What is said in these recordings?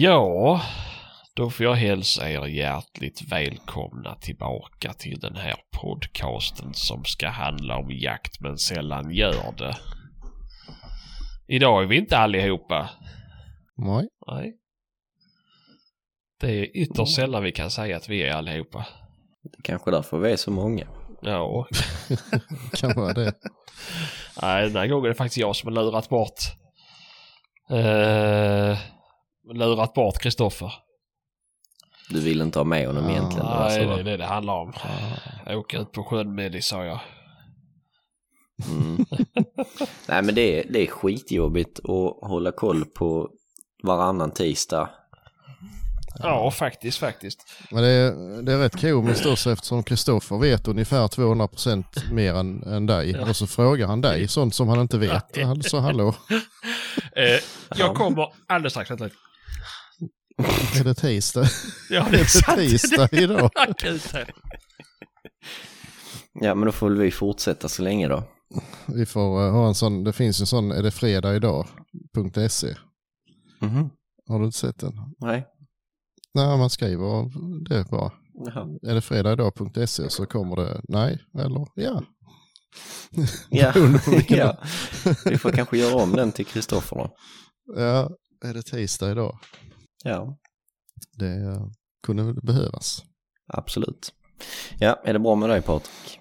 Ja, då får jag hälsa er hjärtligt välkomna tillbaka till den här podcasten som ska handla om jakt men sällan gör det. Idag är vi inte allihopa. Nej. Nej. Det är ytterst sällan vi kan säga att vi är allihopa. Det är kanske därför vi är så många. Ja. kan vara det. Nej, den här gången är det faktiskt jag som har lurat bort uh, lurat bort Kristoffer. Du vill inte ha med honom Ah, egentligen? Nej, det är det det handlar om. Åka ut på sjön med dig sa jag. Mm. Nej men det är, det är skitjobbigt att hålla koll på varannan tisdag. Ja, faktiskt, faktiskt. Men det är, det är rätt komiskt också eftersom Kristoffer vet ungefär 200% mer än, än dig. Och så frågar han dig sånt som han inte vet. Alltså hallå, Eh, jag kommer alldeles strax. Vänta lite. är det tisdag? Ja, Är det är det sant. tisdag idag? Ja men då får vi fortsätta så länge då. Vi får eh, ha en sån, det finns en sån, är det fredag idag.se. Mhm. Har du inte sett den? Nej. Nej, man skriver det bara. Jaha. Är det fredag idag.se så kommer det nej eller ja. Ja. Ja. Vi får kanske göra om den till Kristoffer då. Ja, är det tisdag idag? Ja, Det kunde väl behövas. absolut. Ja, är det bra med dig Patrik?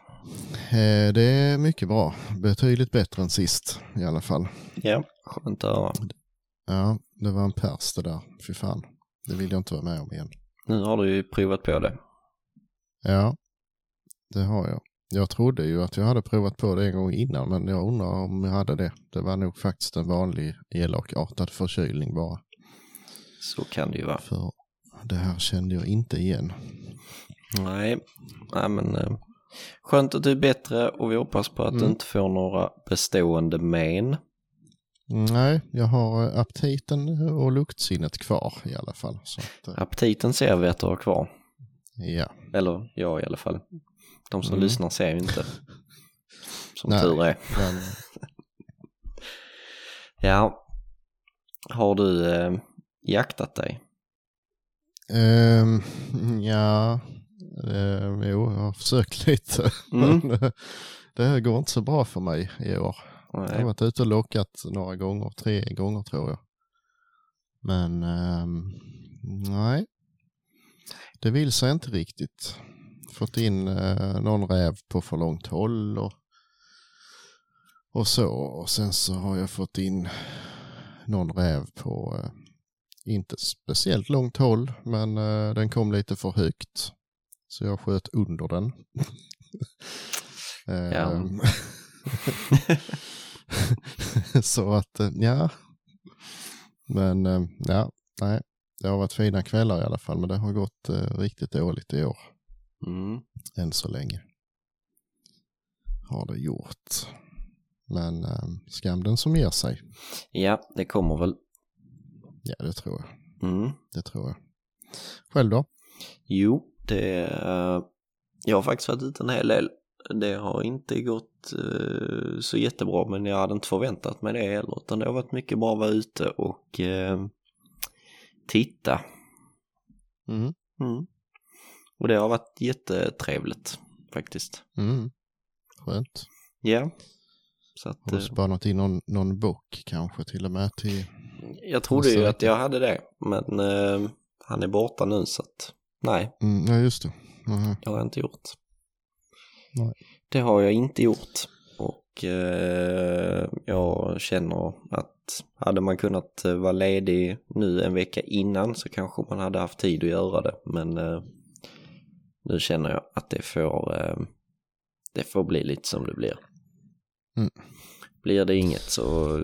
Eh, Det är mycket bra. Betydligt bättre än sist i alla fall. Ja, skönt att höra. Ja, det var en pers det där. Fy fan. Det vill jag inte vara med om igen. Nu har du ju provat på det. Ja, det har jag. Jag trodde ju att jag hade provat på det en gång innan, men jag undrar om jag hade det. Det var nog faktiskt en vanlig elakartad förkylning bara. Så kan det ju vara. För det här kände jag inte igen. Nej, Nej men eh, skönt att du är bättre och vi hoppas på att du Mm. inte får några bestående men. Nej, jag har eh, aptiten och luktsinnet kvar i alla fall. Så att, eh, Aptiten ser vi att du har kvar. ja. Eller jag i alla fall. De som Mm. lyssnar ser ju inte. Som Nej. tur är. Men, Ja. Har du eh, jaktat dig? ehm, ja, ehm, jo, jag har försökt lite. Mm. Men, eh, det här går inte så bra för mig i år. Jag har Nej. varit ute och lockat några gånger, tre gånger tror jag. Men ehm, nej, det vill sig inte riktigt. Fått in eh, någon räv på för långt håll och, och så. Och sen så har jag fått in någon räv på eh, inte speciellt långt håll, men eh, den kom lite för högt. Så jag sköt under den. Ehm, så att, eh, ja. Men eh, ja, nej. Det har varit fina kvällar i alla fall, men det har gått riktigt dåligt i år. Mm. Än så länge. Har det gjort. Men eh, skam den som ger sig. Ja, det kommer väl. Ja, det tror jag. Mm. Det tror jag. Själv då? Jo, det... eh, jag har faktiskt varit ute en hel del. Det har inte gått eh, så jättebra men jag hade inte förväntat mig det heller. Utan det har varit mycket bra att vara ute och eh, titta. Mm. Mm. Och det har varit jättetrevligt faktiskt. Mm. Skönt. Ja. Så att, eh, spanat in någon, någon bock kanske till och med till... jag trodde ju Nästa att jag hade det. Men eh, han är borta nu så att nej, Mm, ja, just det. Mhm. det har jag inte gjort. Nej. Det har jag inte gjort. Och eh, jag känner att hade man kunnat eh, vara ledig nu en vecka innan så kanske man hade haft tid att göra det. Men eh, nu känner jag att det får, eh, det får bli lite som det blir. Mm. Blir det inget så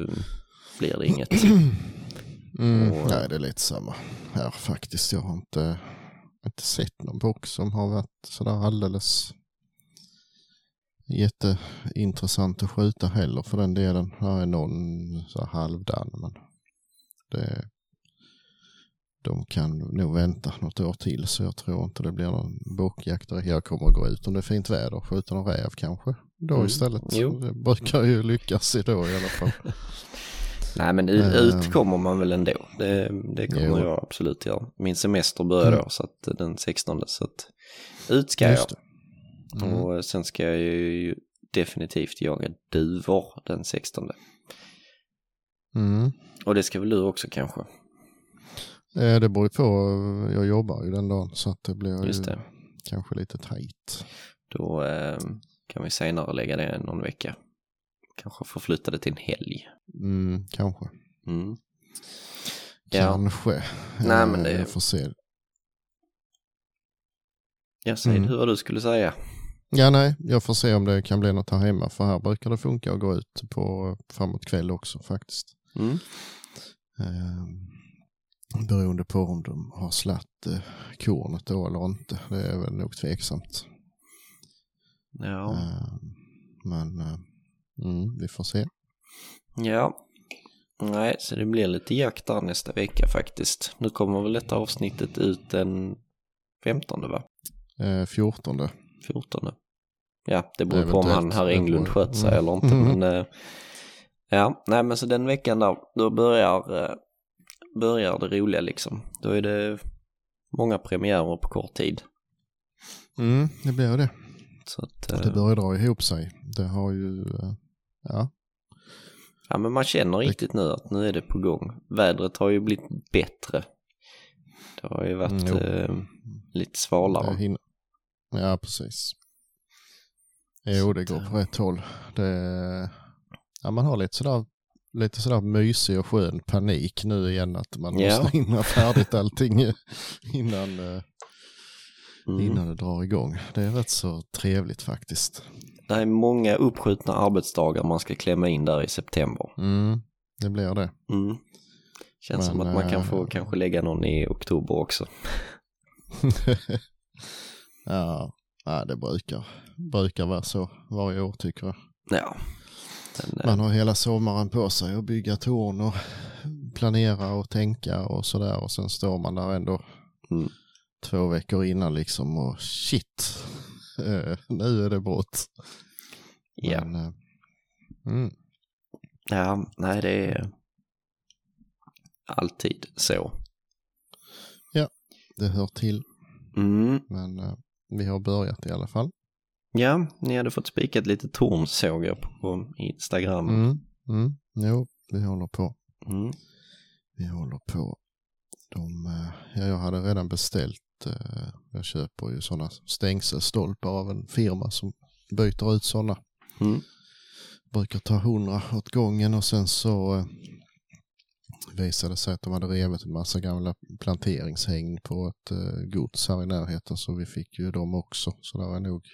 blir det inget. Mm, Och- nej, det är lite samma här faktiskt. Jag har inte, inte sett någon bock som har varit sådär alldeles jätteintressant att skjuta heller för den delen. Här är någon så halvdan men det, de kan nog vänta något år till så jag tror inte det blir någon bockjakt. Jag kommer att gå ut om det är fint väder och skjuta någon räv kanske då Mm, istället. jo. Det brukar ju lyckas idag i alla fall. Nej men ut, Eh. ut kommer man väl ändå. Det, det kommer Jo. jag absolut göra. Min semester börjar Mm. då så att eh, den 16 så att ut ska jag. Mm. Och eh, sen ska jag ju definitivt jaga duvor den 16. Mm. Och det ska väl du också kanske? Eh, Det beror ju på, jag jobbar ju den dagen så att det blir Just ju det. kanske lite tajt. Då eh, kan vi senare lägga det någon vecka. Kanske förflytta det till en helg. Mm, kanske. Mm. Ja. Kanske. Nej, men Eh, det- Jag får se. Jag säger Mm. du vad du skulle säga. Ja, nej, jag får se om det kan bli något här hemma för här brukar det funka att gå ut på framåt kväll också faktiskt. Mm. Eh, beroende på om de har slatt eh, kornet då eller inte. Det är väl nog tveksamt. Ja. Eh, men eh, mm, vi får se. ja. Nej, så det blir lite jakt där nästa vecka faktiskt. Nu kommer väl detta avsnittet ut den 15 va? Eh, 14. 14. Ja, det beror på om han, herr Englund, sköt sig Mm. eller inte. Mm. Men, eh, ja, nej men så den veckan där, då börjar, eh, börjar det roliga liksom. Då är det många premiärer på kort tid. Mm, det blir det. Så att, eh, Det börjar dra ihop sig. Det har ju, eh, ja, ja men man känner riktigt nu att nu är det på gång. Vädret har ju blivit bättre. Det har ju varit Mm, eh, lite svalare. Ja, precis. Jo, det går på rätt håll. Det, ja, man har lite sådär, lite sådär mysig och skön panik nu igen att man Ja. måste hinna färdigt allting innan, eh, Mm. innan det drar igång. Det är rätt så trevligt faktiskt. Det är många uppskjutna arbetsdagar man ska klämma in där i september. Mm, det blir det. Mm. Känns som Men, att man kan få eh, kanske lägga någon i oktober också. ja, det brukar, brukar vara så varje år tycker jag. Ja. Men, eh, Man har hela sommaren på sig att bygga torn och planera och tänka och sådär och sen står man där ändå Mm. Två veckor innan liksom och shit, eh, nu är det brott. ja. Men, eh, mm, ja, nej det är alltid så. det hör till, Mm. men eh, vi har börjat i alla fall. Ja, ni hade fått spikat lite torn såg jag på Instagram. Mm, mm, jo, vi håller på. Mm. Vi håller på. De, ja, jag hade redan beställt, eh, jag köper ju sådana stängselstolpar av en firma som byter ut sådana. Mm. Brukar ta hundra åt gången och sen så eh, visade sig att de hade revit en massa gamla planteringshägn på ett eh, gods här i närheten så vi fick ju dem också. Så det är nog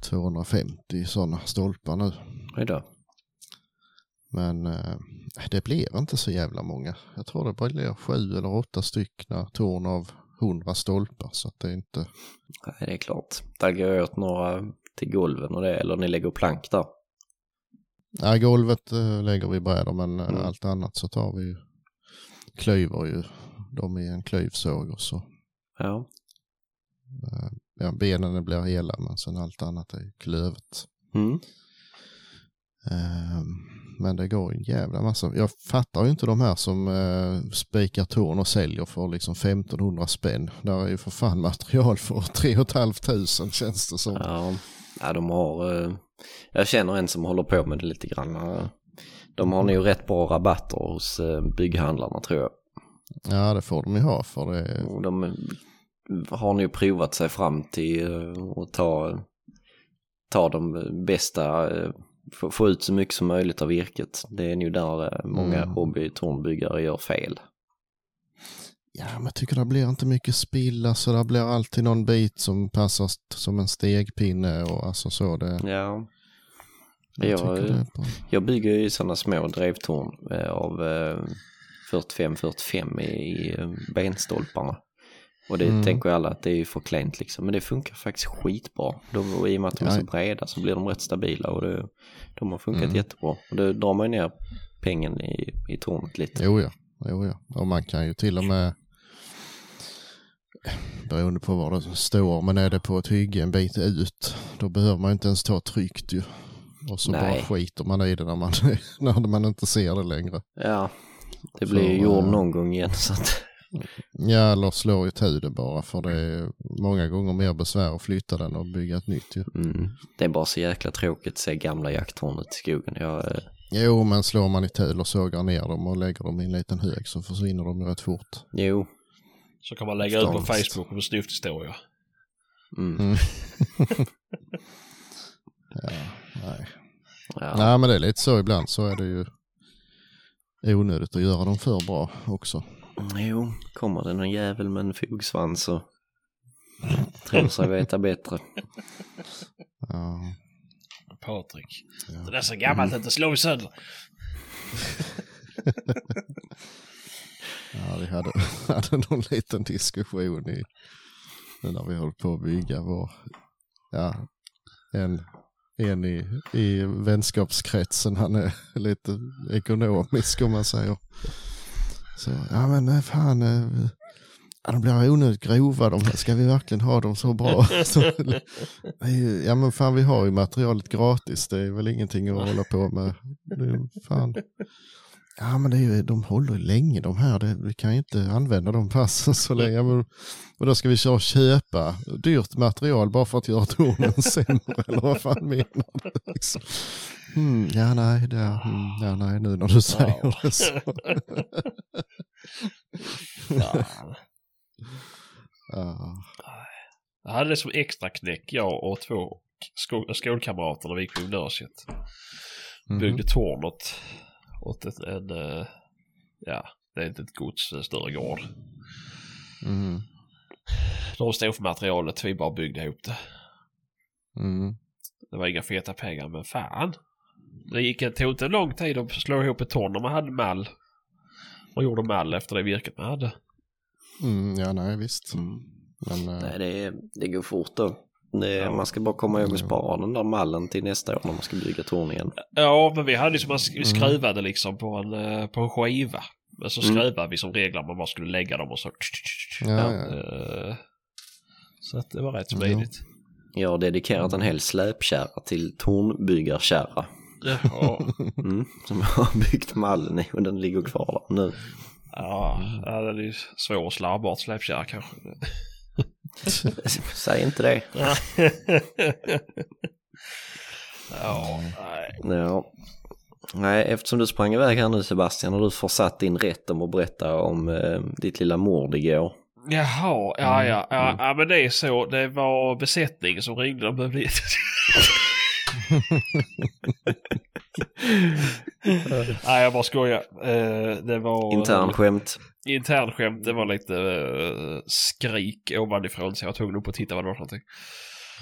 250 sådana stolpar nu. Oj då. Men eh, det blir inte så jävla många. Jag tror det blir sju eller åtta stycken torn av hundra stolpar. Så att det är inte... Nej, det är klart. Där går jag åt några till golven och det, eller ni lägger plank där. Ja, golvet eh, lägger vi brädor men eh, Mm. allt annat så tar vi ju, klyver ju dem i en klyvsåg och så. Ja. Eh, ja, benen blir hela men sen allt annat är klövet. Mm. Eh, men det går en jävla massa. Jag fattar ju inte de här som eh, spikar torn och säljer för liksom 1500 spänn. Där är ju för fan material för 3 500 känns det som. Ja. ja, de har... eh, Jag känner en som håller på med det lite grann. Eh, De har nog rätt bra rabatter hos eh, bygghandlarna tror jag. Ja det får de ju ha för det. Och de har nu provat sig fram till eh, att ta, ta de bästa, eh, få, få ut så mycket som möjligt av virket. Det är nu där eh, många Mm. hobby-tornbyggare gör fel. Ja men jag tycker det blir inte mycket spill. Alltså det blir alltid någon bit som passar som en stegpinne och alltså så. Det, Ja, jag jag- jag bygger ju sådana små drevtorn eh, av eh, 45-45 i, i eh, benstolparna. Och det Mm. tänker alla att det är ju för klent liksom. Men det funkar faktiskt skitbra. De, I och med att de är så breda så blir de rätt stabila och det, de har funkat Mm. jättebra. Och då drar man ju ner pengen i, i tornet lite. Jo ja, jo ja. Och man kan ju till och med beroende på var det står, men är det på ett hygge en bit ut, då behöver man ju inte ens ta tryckt ju. Och så Nej. bara skiter man i det när man, när man inte ser det längre. Ja, det blir ju Så, jord eh, någon gång igen. Så att, Ja, eller slår ju det bara för det är många gånger mer besvär att flytta den och bygga ett nytt ju. mm, det är bara så jäkla tråkigt att se gamla jakttornet i skogen. Jag, eh, Jo, men slår man i tul och sågar ner dem och lägger dem i en liten hög så försvinner de ju rätt fort. jo, Så kan man lägga ut på. Facebook om snyfthistorier. mm, Mm. ja, nej. ja. nej, men det är lite så ibland så är det ju onödigt att göra dem för bra också. Jo, kommer det någon jävel med en fogsvans och tror sig veta bättre. Ja, Patrik. ja. Det är så gammalt att det i sönder. Ja, vi hade, hade någon liten diskussion i, när vi höll på att bygga vår, ja, en, en i, i vänskapskretsen, han är lite ekonomisk om man säger. Så, ja men fan, eh, ja, de blir onödigt grova de ska vi verkligen ha dem så bra? Ja men fan vi har ju materialet gratis, det är väl ingenting att hålla på med. Fan. Ja men det är ju, de håller ju länge de här, det, vi kan ju inte använda de passen så länge. Men, och då ska vi köra köpa dyrt material bara för att göra tornen sämre eller vad fan menar du? Liksom. Mm, ja nej, det, mm, ja nej nu när du säger det så. Ja, Jag hade det som extra knäck jag och två skol- skolkamrater när vi gick på gymnasiet. mhm. Byggde torn åt, åt ett, en, eh, ja, det är inte ett gods, en större gård. Mhm. De stod för materialet, vi bara byggde ihop det. Mm. Det var inga feta pengar, men fan. Det gick, tog inte lång tid att slå ihop ett torn när man hade mall. Och gjorde mall efter det virket man hade. Mm, ja nej visst. Men, eh, Nej, det, det går fort då. Det, Ja. Man ska bara komma ihåg att spara den där mallen till nästa år när man ska bygga torn igen. Ja, men vi hade ju som man sk- skruvade liksom på en, eh, på en skiva. Men så Mm. skruvade vi som regler man bara skulle lägga dem och så. ja, ja. Eh, Så att det var rätt Ja. smidigt. Jag har dedikerat en hel släpkärra till tornbyggarkärra. Jaha. Mm, som har byggt mallen i och den ligger kvar där nu. Ja, det är ju svår och slarvbart släpkärra kanske. Säg inte det. ja, nej. Ja. Nej, eftersom du sprang iväg här nu Sebastian och du får satt din rätt om att berätta om eh, ditt lilla mord igår. Jaha, ja, ja, ja, ja, men det är så. Det var besättningen som ringde. De behövde... Nej, jag bara skojar. Eh, det var... Internskämt. Internskämt. Det var lite eh, skrik ovanifrån så jag var tvungen upp och titta vad det var för någonting.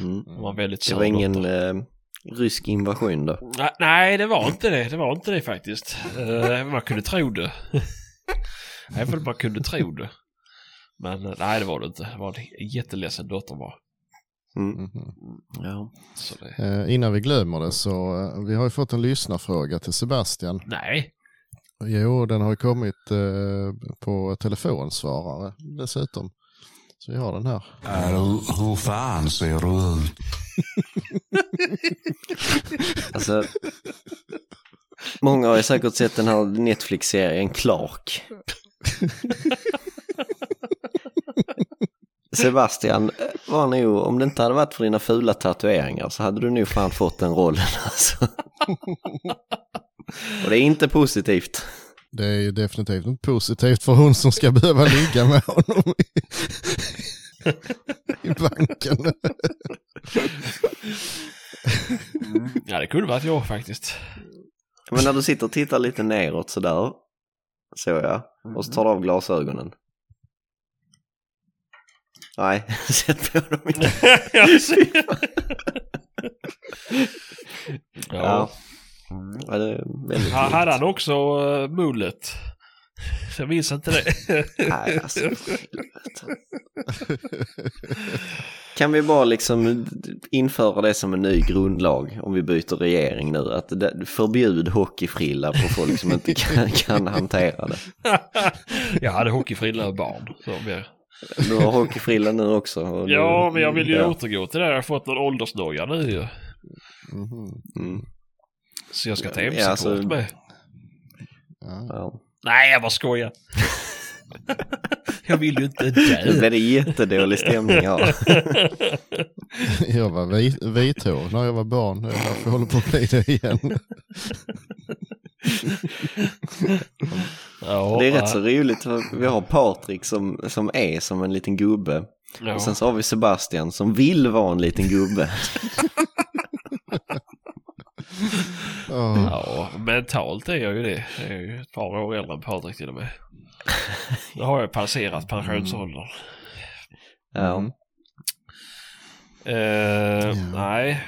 Mm. Det var väldigt Det var ingen eh, rysk invasion då? Nej, det var inte det. Det var inte det faktiskt. Eh, man kunde tro det. Även om man kunde tro det. Men eh, nej, det var det inte. Det var en jätteledsen dotter var. Mm. Mhm. Ja. Så det... Eh, innan vi glömmer det så, eh, vi har ju fått en lyssnarfråga till Sebastian. Nej. Jo, den har ju kommit eh, på telefonsvarare dessutom. Så vi har den här. Är du, hur fan ser du ut? Alltså, många har ju säkert sett den här Netflix-serien Clark. Sebastian var nog, om det inte hade varit för dina fula tatueringar så hade du nog fan fått den rollen alltså. Och det är inte positivt. Det är ju definitivt inte positivt för hon som ska behöva ligga med honom i, i banken. Ja, det kunde varit jag faktiskt. Men när du sitter och tittar lite neråt sådär, så ja, och så tar du av glasögonen. Nej, sätt på dem ser. Ja. ja. Ja, det är väldigt Ha- Hade han också uh, mullet? Jag minns inte det. Nej, alltså. Kan vi bara liksom införa det som en ny grundlag om vi byter regering nu? Att förbjud hockeyfrilla på folk som inte kan, kan hantera det. jag hade hockeyfrilla och barn. Så. Du har hockeyfrilla nu också. Ja, men jag vill ju ja. återgå till det. Jag har fått någon åldersnoja nu ju. Mhm. Mm. Så jag ska ta Ja, MC-kort alltså- med. Ja. Ja. Nej, jag bara skojar. jag vill ju inte Nu dö. blev det jättedålig stämning här. Jag var vit, vithårig när jag var barn. Därför jag håller på att bli det igen. Ja, Det är rätt ja. så roligt. för Vi har Patrik som, som är som en liten gubbe. Ja. Och sen så har vi Sebastian som vill vara en liten gubbe. Ja. Ja, mentalt är jag ju det. Jag är ju ett par år äldre än Patrik till och med. Nu har jag passerat pensionsåldern. Ja. Mm. Eh, Nej.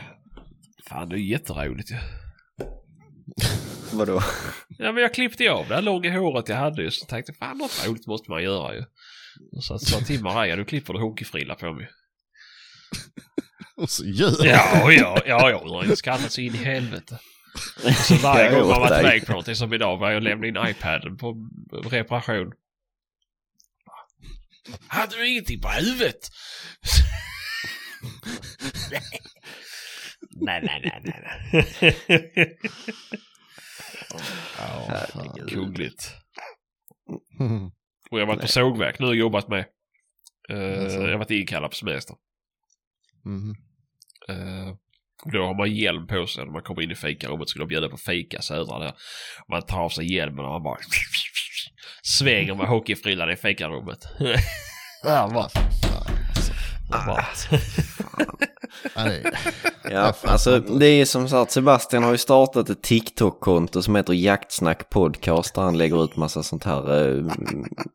Fan, det är jätteroligt ju. Vadå? Ja, men jag klippte av det här långa håret jag hade ju. Så tänkte jag, fan något roligt måste man göra ju. Och så sa till Maria, du klipper du hockeyfrilla på mig. Och så gör Ja, ja, ja, ja. Jag har skrattat så in i helvete. Och så varje gång man varit dig. iväg på någonting som idag var jag lämnade in iPaden på reparation. Hade du ingenting på huvudet? nej, nej, nej, nej. nej. ja, Herregud. kungligt. Och jag har varit på sågverk nu och jobbat med. Eh, Alltså. Jag har varit inkallad på semester. Mm. Eh, och då har man hjälm på sig när man kommer in i fikarummet. Skulle de bjuda på fika södra där. Man tar av sig hjälmen och man bara svänger med hockeyfrillan i fikarummet. ja, bara. är- Ja, alltså det är som sagt, Sebastian har ju startat ett TikTok-konto som heter Jaktsnack Podcast där han lägger ut massa sånt här uh,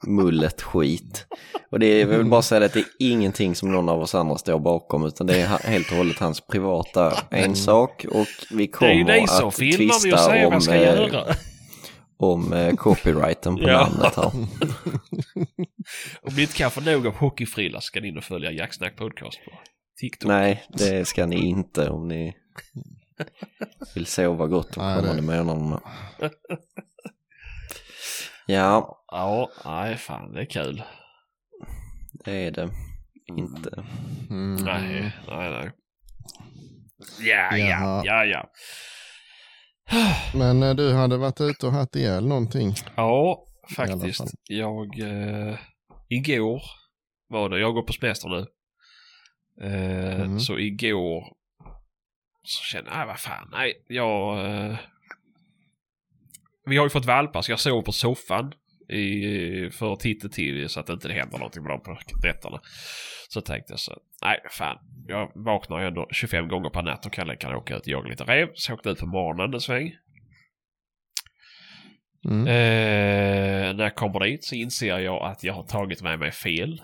mullet skit. Och det är, vill bara säga att det är ingenting som någon av oss andra står bakom utan det är helt och hållet hans privata ensak och vi Det är ju kommer ni som att filmar mig och säger vad om, ska eh, göra. om eh, copyrighten på Ja. namnet här. Om ni inte kan få nog av hockeyfrilla ska ni in och följa Jacksnack Podcast på TikTok. Nej, det ska ni inte om ni vill sova gott de kommande månaderna. Ja, Ja, nej fan det är kul. det är det inte. Mm. Nej, nej, nej. Ja, ja, ja, ja. Men eh, du hade varit ute och haft ihjäl någonting. Ja, faktiskt. Jag, eh, igår var det, jag går på semester nu. Eh, Mm. Så igår så kände jag, nej vad fan, nej, jag... Eh, vi har ju fått valpar så jag sov på soffan i, för titt och till så att det inte händer någonting med dem på nätterna. Så tänkte jag så, nej fan, jag vaknar ju ändå 25 gånger per natt och kan lika åka ut och jaga lite rev. Så jag åkte ut på morgonen en sväng. Mm. Eh, när jag kommer dit så inser jag att jag har tagit med mig fel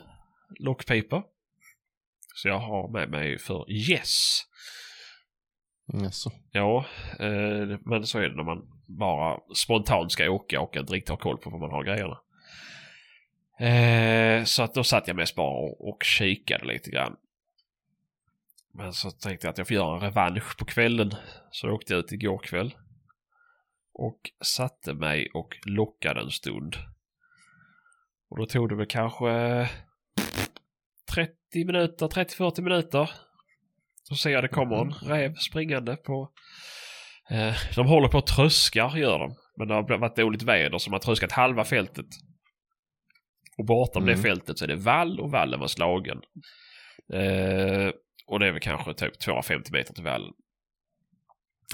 lockpipa. Så jag har med mig för Yes. Jaså. Ja, eh, men så är det när man bara spontant ska åka och inte riktigt har koll på vad man har grejerna. Eh, så att då satt jag mest bara och, och kikade lite grann. Men så tänkte jag att jag får göra en revansch på kvällen. Så då åkte jag ut igår kväll. Och satte mig och lockade en stund. Och då tog det väl kanske 30 minuter, 30-40 minuter. Så ser jag det kommer en räv springande på... Eh, de håller på att tröskar gör de. Men det har varit dåligt väder så de har tröskat halva fältet. Och bortom Mm. det fältet så är det vall och vallen var slagen. Eh, och det är väl kanske typ 250 meter till vallen.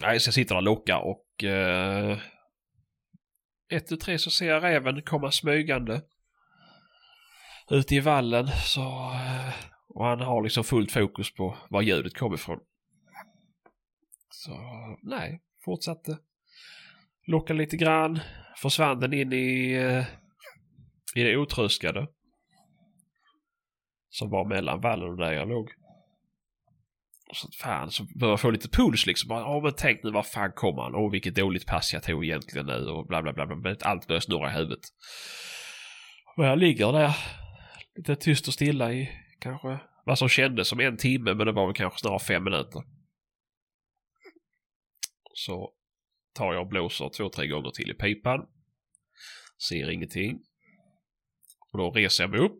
Nej, så jag sitter där och lockar och... Eh, ett, tu, tre så ser jag räven komma smygande. Ute i vallen så... Eh, och han har liksom fullt fokus på var ljudet kommer ifrån. Så nej, fortsatte. Locka lite grann. Försvann den in i, eh, i det otröskade. Som var mellan vallen och där jag låg. Och så fan så började jag få lite puls liksom. Ja men tänk nu var fan kommer han? Åh vilket dåligt pass jag tog egentligen nu och bla bla bla. bla. Allt började snurra i huvudet. Och jag ligger där lite tyst och stilla i kanske vad som kändes som en timme men det var väl kanske snarare fem minuter. Så tar jag och blåser två, tre gånger till i pipan. Ser ingenting. Och då reser jag mig upp.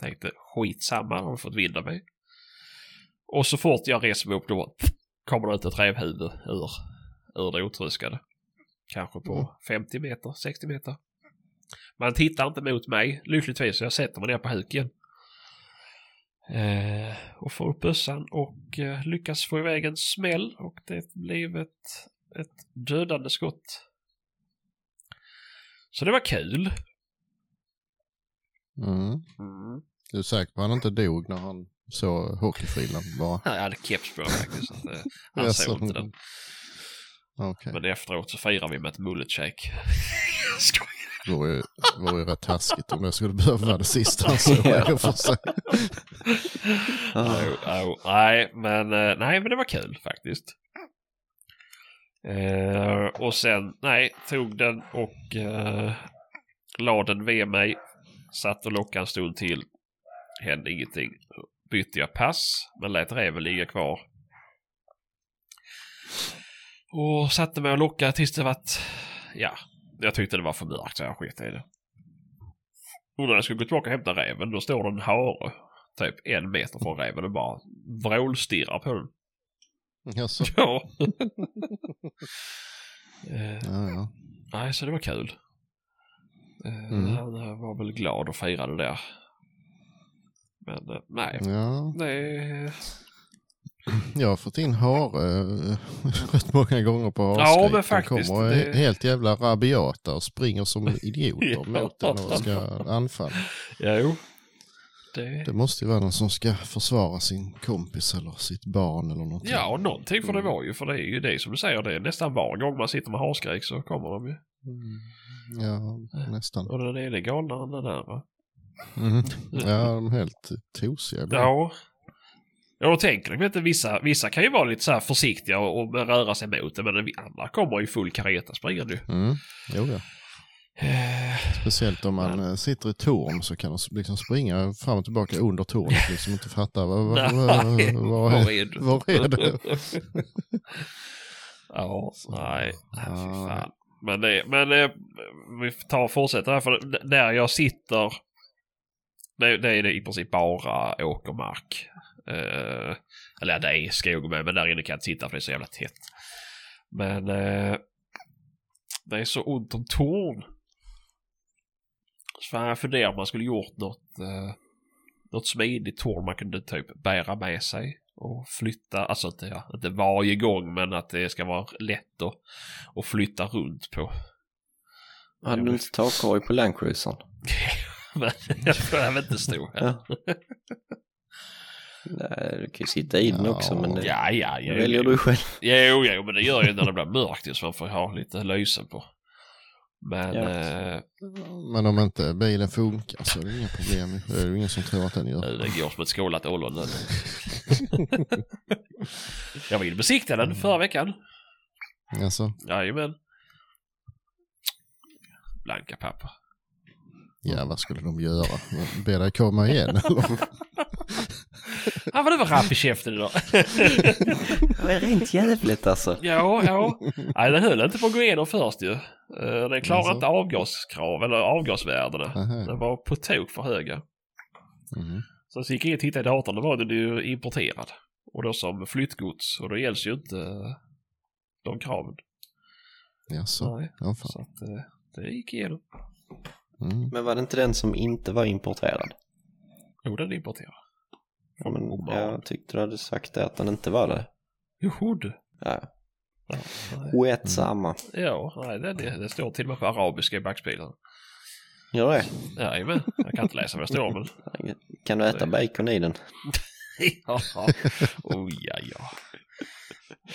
Tänkte skitsamma, har fått vind av mig. Och så fort jag reser mig upp då kommer det ut ett rävhuvud ur, ur det otröskade. Kanske på Mm. 50 meter, 60 meter. Man tittar inte mot mig lyckligtvis så jag sätter mig ner på huk igen. Eh, och får upp bössan och eh, lyckas få iväg en smäll och det blev ett, ett dödande skott. Så det var kul. Mm. Du är säker på att han inte dog när han såg hockeyfrillan bara? Jag hade keps på faktiskt. eh, Han såg inte den. Okej, Men efteråt så firar vi med ett mullet shake. Det vore ju, vore ju rätt taskigt om det skulle behöva vara det sista han såg. Ah. Jo, jo, nej, men, eh, nej, men det var kul faktiskt. Eh, och sen, nej, tog den och eh, la den vid mig. Satt och lockade en stund till. Hände ingenting. Bytte jag pass, men lät räven ligga kvar. Och satte mig och lockade tills det vart, ja, jag tyckte det var för mörkt så jag sket i det. Och när jag skulle gå tillbaka och hämta räven, då står det en hare typ en meter från räven och bara vrålstirrar på den. Jaså? Ja. eh, Ja, ja. nej, så det var kul. Eh, Mm. Han var väl glad och firade där. Men eh, nej, ja. det... Jag har fått in hare eh, rätt många gånger på Ja, harskrik. men faktiskt, De kommer det- he- helt jävla rabiata och springer som idioter Ja. mot den och ska anfalla. Ja, jo. Det... Det måste ju vara någon som ska försvara sin kompis eller sitt barn eller någonting. Ja, och någonting får det vara ju. För det är ju det som du säger. Det är nästan var gång man sitter med harskrik så kommer de ju. Mm. Ja, nästan. Och den ene är galnare än den andra. Mm. Ja, de är helt tosiga. Ja. Ja, och tänker de inte vissa, vissa kan ju vara lite så här försiktiga och, och röra sig mot det, men vi andra kommer ju full kareta springande ju. Mm. Jo, ja. Eh, Speciellt om man eh, sitter i torn så kan de liksom springa fram och tillbaka under tornet liksom inte fatta vad, vad, vad, Nej, vad, var är, du? var är det? ja, nej, fy fan. Men, det, men eh, vi tar och fortsätter här, för där jag sitter, det, det är det i princip bara åkermark. Eh, eller det är skog med, men där inne kan jag inte sitta för det är så jävla tätt. Men eh, det är så ont om torn. Så jag funderar om man skulle gjort något, eh, något smidigt torn man kunde typ bära med sig och flytta, alltså inte, ja, inte varje gång men att det ska vara lätt att, att flytta runt på. Hade du inte takkorg på Landcruisern? men jag behöver inte stå här. Ja. Nej, du kan ju sitta i den Ja. också men det Ja, ja, ja. väljer du själv. Jo, jo, men det gör ju när det blir mörkt så man får ha lite lysen på. Men, Ja. eh, Men om inte bilen funkar så är det inga problem. Det är ju ingen som tror att den gör. det går som ett skålat ollon. den. jag vill besikta den förra veckan. Alltså, Jajamän. Blanka papper. Ja vad skulle de göra? Be dig komma igen eller? Ja, vad du var rapp i käften idag. Det är rent jävligt alltså. ja, ja. Nej, den höll inte på att gå igenom först ju. Eh, Den klarar Alltså. inte avgaskrav eller avgasvärdena. Nähä. Den var på tok för höga. Mhm. Så, så gick jag in och tittade i datorn, då var den ju importerad. Och då som flyttgods och då gälls ju inte eh, de kraven. Jaså, ja Så fan. att eh, det gick igenom. Mm. Men var det inte den som inte var importerad? Jo, den är importerad. Ja, men jag tyckte du hade sagt det att den inte var det. Joho du. Ja, Ja, skit samma. ja nej, det, det, det står till och med på arabiska i backspegeln. Gör det? Jajamän, jag kan inte läsa vad det står men... Kan du äta bacon i den? ja, oh, ja, ja.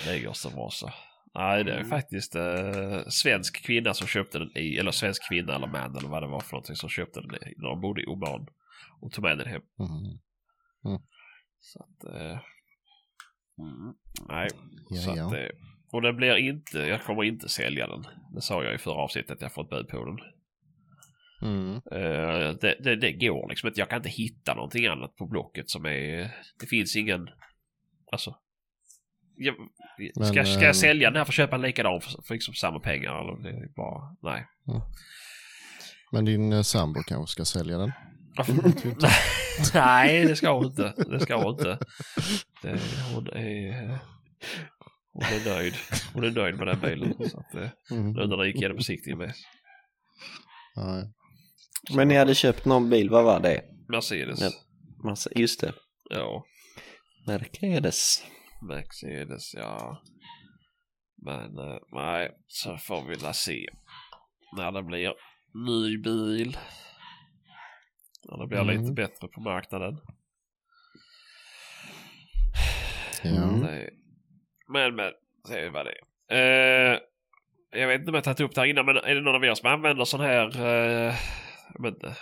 Det går så bra så. Nej, det är faktiskt eh, svensk kvinna som köpte den i, eller svensk kvinna eller man eller vad det var för någonting som köpte den i, när de bodde i Oman. Och tog med den hem. Mm. Så att, eh, mm, nej. Ja, så ja. att, eh, och den blir inte, jag kommer inte sälja den. Det sa jag i förra avsnittet att jag fått bud på den. Mm. Eh, det, det, det går liksom inte. Jag kan inte hitta någonting annat på Blocket som är... Det finns ingen... Alltså... Jag, Men, ska, ska jag sälja den här för att köpa en likadan för, för liksom samma pengar? Eller det är bara... Nej. Men din eh, sambo kanske ska sälja den? nej, det ska hon inte. Det ska hon inte. Det, hon är... Hon är nöjd. Hon är nöjd med den bilen. Så att, eh, Mm. nu när den gick igenom besiktningen med. Ja, ja. Men ni hade köpt någon bil, vad var det? Mercedes. Ja. Just det, Ja. Mercedes. Mercedes, ja. Men eh, nej, så får vi la se när det blir ny bil. När det blir Mm. lite bättre på marknaden. Ja. Mm. Det- Men, men, det är vad det är. Eh, jag vet inte om jag tagit upp det här innan, men är det någon av er som använder sån här, eh, jag vet inte,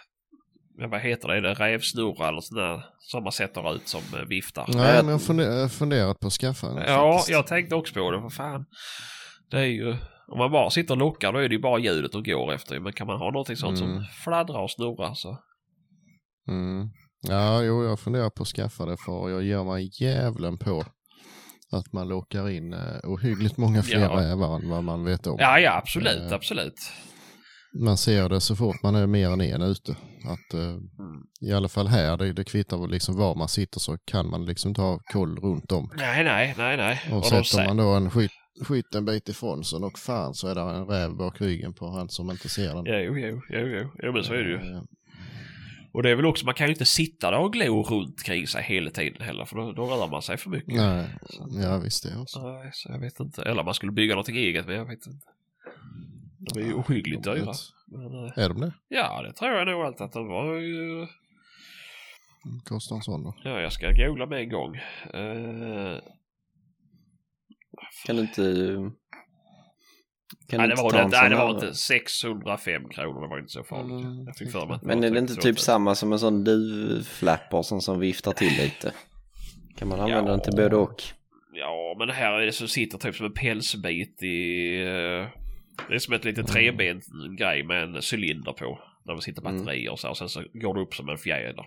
ja, vad heter det, är det rävsnurra eller där som man sätter ut som eh, viftar? Nej, men jag har funder- funderat på att skaffa en. Ja, faktiskt. jag tänkte också på det. För fan. Det är ju... Om man bara sitter och lockar då är det ju bara ljudet och går efter. Men kan man ha någonting sånt Mm. som fladdrar och snurrar så... Mm. Ja, jo, jag funderar på att skaffa det för jag ger mig djävulen på att man lockar in eh, ohyggligt många fler Ja. rävar än vad man vet om. Ja, ja absolut, Eh. absolut. Man ser det så fort man är mer än en ute. Att, eh, Mm. I alla fall här, det, det kvittar liksom var man sitter så kan man liksom inte ha koll runt om. Nej, nej, nej, nej. Och, de sätter man då en skit, skit en bit ifrån så nog fan så är det en räv bak ryggen på han som inte ser den. Jo, jo, jo, jo. jo men så är det ju. Eh, Och det är väl också, man kan ju inte sitta där och glo runt kring sig hela tiden heller. För då, då rör man sig för mycket. Nej, ja visst det också. Nej, så jag vet inte. Eller man skulle bygga någonting eget, men jag vet inte. De är ju ohyggligt är dyra. inte- Men, eh, Är de det? ja, det tror jag nog allt att de var ju... Kostar en sån då? Ja, jag ska googla med en gång. Eh, Kan du inte... Kan nej, det inte var, det, en nej, det var inte 605 kronor. Det var inte så farligt. Mm, Jag fick för mig Men är det inte 605. typ samma som en sån duvflapper som, som viftar till lite? Kan man använda Ja. den till både och? Ja, men här är det så sitter typ som en pälsbit i... eh, Det är som ett litet trebent grej med en cylinder på. Där det sitter Mm. batterier och så. Och sen så går det upp som en fjäder.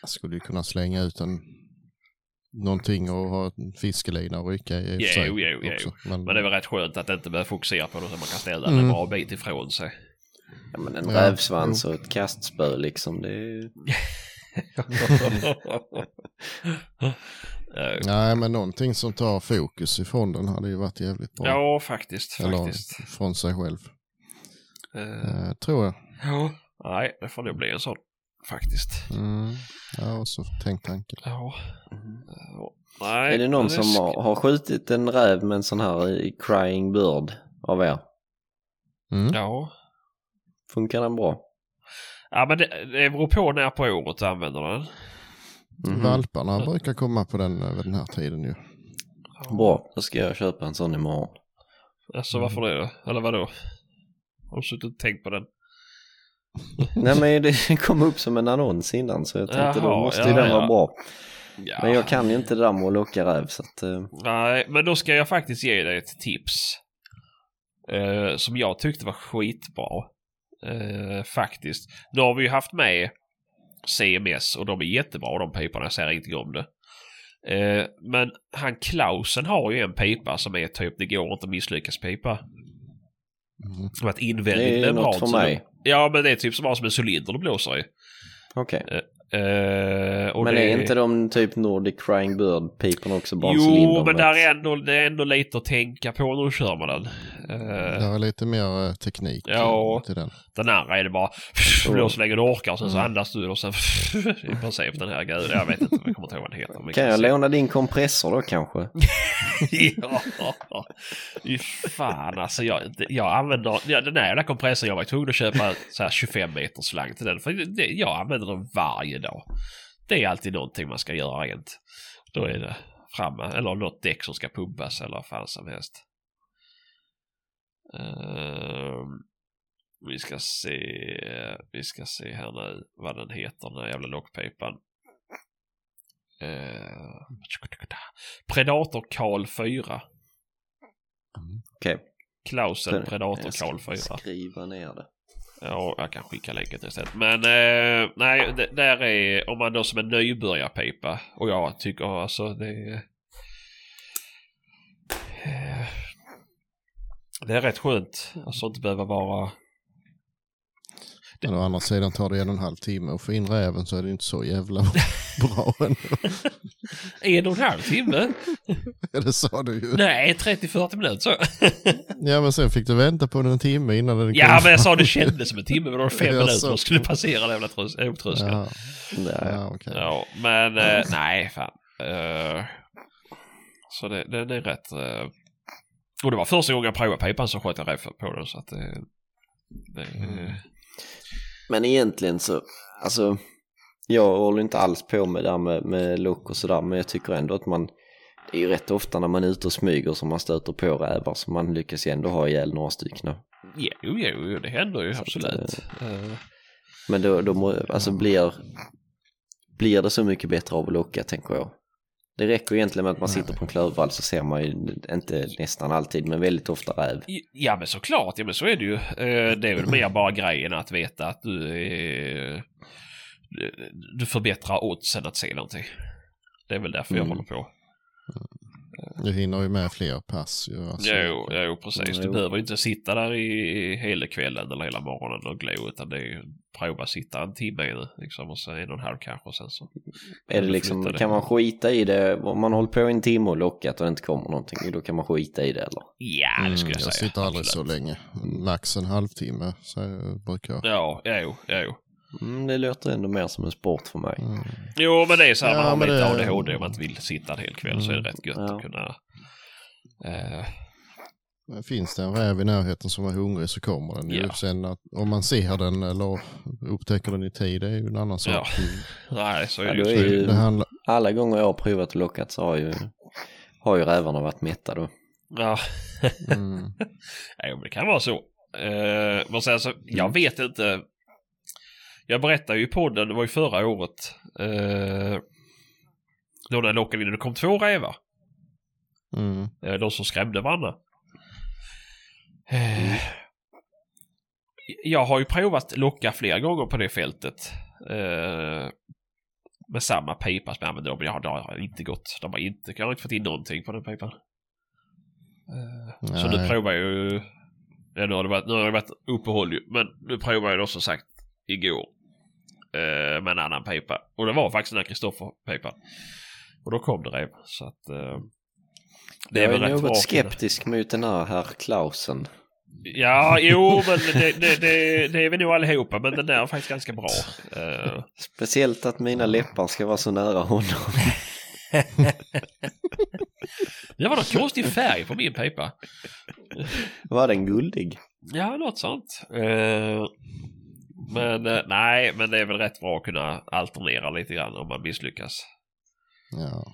Jag skulle ju kunna slänga ut en någonting och ha en fiskelina och rycka i Jo, jo, jo. också. Men, Men det är väl rätt skönt att inte behöva fokusera på det så man kan ställa Mm. en bra bit ifrån sig. Ja, men en Ja, rävsvans och ett kastspö liksom. Det är... Eh, Nej, men någonting som tar fokus ifrån den hade ju varit jävligt bra. ja, faktiskt. Eller faktiskt. från sig själv. Eh, tror jag. ja. Nej, det får nog bli en sån. Faktiskt. Mm. Ja, och så tänk tanken. Ja. Ja. Nej, Är det någon som har, har skjutit en räv med en sån här i crying bird av er? Mm. Ja. Funkar den bra? Ja, men det, det beror på när på året du använder den. Mhm. Valparna brukar komma på den över den här tiden ju. Bra, då ska jag köpa en sån imorgon. Alltså varför det då? Eller vadå? Har du suttit och tänkt på den? Nej men det kom upp som en annons innan så jag tänkte då Jaha, måste ja, ju den ja. vara bra. Ja. Men jag kan ju inte det där med att locka räv så att... eh, Nej, men då ska jag faktiskt ge dig ett tips. Eh, som jag tyckte var skitbra. Eh, faktiskt. Nu har vi ju haft med CMS och de är jättebra de piporna. Jag säger ingenting om det. Eh, men han Klausen har ju en pipa som är typ det går inte att misslyckas pipa. Mm. Som att Det invändigt är membran. något för det- mig. Ja, men det är typ som, som en cylinder det blåser i. Okej. Eh, och Men det... är inte de typ Nordic Crying Bird-piporna också bara Jo, men där är ändå, det är ändå lite att tänka på när du kör med den. Eh, Det är lite mer eh, teknik Ja. till den. Den andra är det bara blås så länge du orkar och sen så Mm. andas du och sen i princip den här grejen. Jag vet inte, jag kommer inte ihåg vad den heter. Kan jag låna din kompressor då kanske? ja, fy fan alltså. Jag, jag använder, ja, den här jävla kompressorn jag var tvungen att köpa så här 25 meter slang till den. För det, jag använder den varje dag. Det är alltid någonting man ska göra rent. Då är det framme, eller något däck som ska pumpas eller vad fan som helst. Ehm, vi ska se, vi ska se här nu vad den heter den här jävla lockpipan. Uh, Predator Karl 4. Okej. Klausen Predator Karl 4. Skriva ner det. Ja, jag kan skicka länken till sen. Men eh, nej, det, där är om man då som en nybörjarpipa. Och jag tycker alltså det är... eh, Det är rätt skönt. Alltså inte behöva vara... Men å andra sidan tar det en och en halv timme att få in räven så är det inte så jävla bra ändå. En och en halv timme? det sa du ju. Nej, 30-40 minuter så. Ja men sen fick du vänta på den en timme innan den Ja, kom. men jag sa det kändes som en timme, men då var det fem Jag minuter och skulle passera den jävla trös- tröskeln. Ja, Nej. ja okej. Ja, men eh, nej, fan. Eh, så det, det, det är rätt. eh, och det var första gången jag provade pipan så sköt jag rätt på den så att det... det Mm. Men egentligen så, alltså, jag håller inte alls på med det där med, med lock och sådär, men jag tycker ändå att man, det är ju rätt ofta när man är ute och smyger som man stöter på rävar, så man lyckas ju ändå ha ihjäl några stycken. Jo, jo, jo, det händer ju Så att, absolut. Eh, Men då, då alltså blir, blir det så mycket bättre av att locka, tänker jag. Det räcker egentligen med att man sitter på en klövvall så ser man ju, inte nästan alltid, men väldigt ofta räv. Ja men såklart, ja men så är det ju. Eh, Det är väl mer bara grejen att veta att du är... Du förbättrar oddsen att se någonting. Det är väl därför jag Mm. håller på. Du hinner ju med fler pass ju. Alltså. Jo, jo, precis. Du Jo. behöver ju inte sitta där i hela kvällen eller hela morgonen och glo utan det är ju prova sitta en timme i det, liksom och så en och en halv kanske och sen så. Är det du liksom, det. kan man skita i det, om man håller på en timme och lockat och det inte kommer någonting, då kan man skita i det eller? Ja, det Mm, skulle jag, jag säga. sitter aldrig så Absolut. länge. Max en halvtimme så jag brukar jag. Ja, jo, jo. Mm, det låter ändå mer som en sport för mig. Mm. Jo, men det är så här, Ja, man har lite det- ADHD om man inte vill sitta en hel kväll så är det rätt gött Ja. att kunna... Eh, Men Finns det en räv i närheten som är hungrig så kommer den ju. Ja. Sen att, om man ser den eller upptäcker den i tid det är ju en annan sak. nej, så är Ja, det Så är ju- Det handlar, Alla gånger jag har provat och lockat så har ju, har ju rävarna varit mätta då. Ja. mm, Ja, det kan vara så. Eh, men sen så, jag vet inte. Jag berättade ju i podden, det var ju förra året. Eh, då när jag lockade in, det kom två rävar. mm, Eh, de som skrämde varandra. Eh, jag har ju provat locka flera gånger på det fältet. Eh, med samma pipa som jag använde. Men ja, det har inte gått. De har inte, jag har inte fått in någonting på den pipan. Eh, så nu provar jag ju. Ja, nu har det varit, nu har det varit uppehåll ju. Men nu provar jag då som sagt igår. Eh, med en annan pipa. Och det var faktiskt den här Kristoffer-pipan. Och då kom det rev. Så att... Eh, det är jag väl är något skeptisk mot den här herr Klausen. Ja, jo, men det, det, det, det är vi nog allihopa. Men den där är faktiskt ganska bra. Eh, Speciellt att mina läppar ska vara så nära honom. det var någon konstig färg på min pipa. Var den guldig? Ja, något sånt. Eh, men eh, nej, men det är väl rätt bra att kunna alternera lite grann om man misslyckas. ja.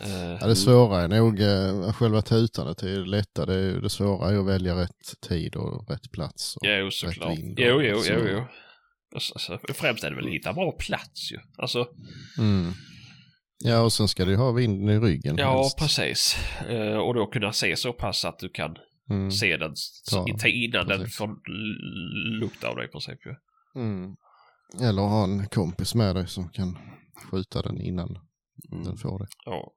Eh, Ja, det svåra är nog eh, själva tutandet är det lätta. Det, är, det svåra är att välja rätt tid och rätt plats. Och jo, såklart. Jo, jo, så. jo, jo. Och så- så Främst är det väl att hitta bra plats ju. Alltså, Mm. Ja, och sen ska du ha vinden i ryggen. ja, helst. precis. Eh, och då kunna se så pass att du kan Mm. se den tid innan den får lukta av dig i princip ju. Mm. Eller ha en kompis med dig som kan skjuta den innan Mm. den får det. Ja.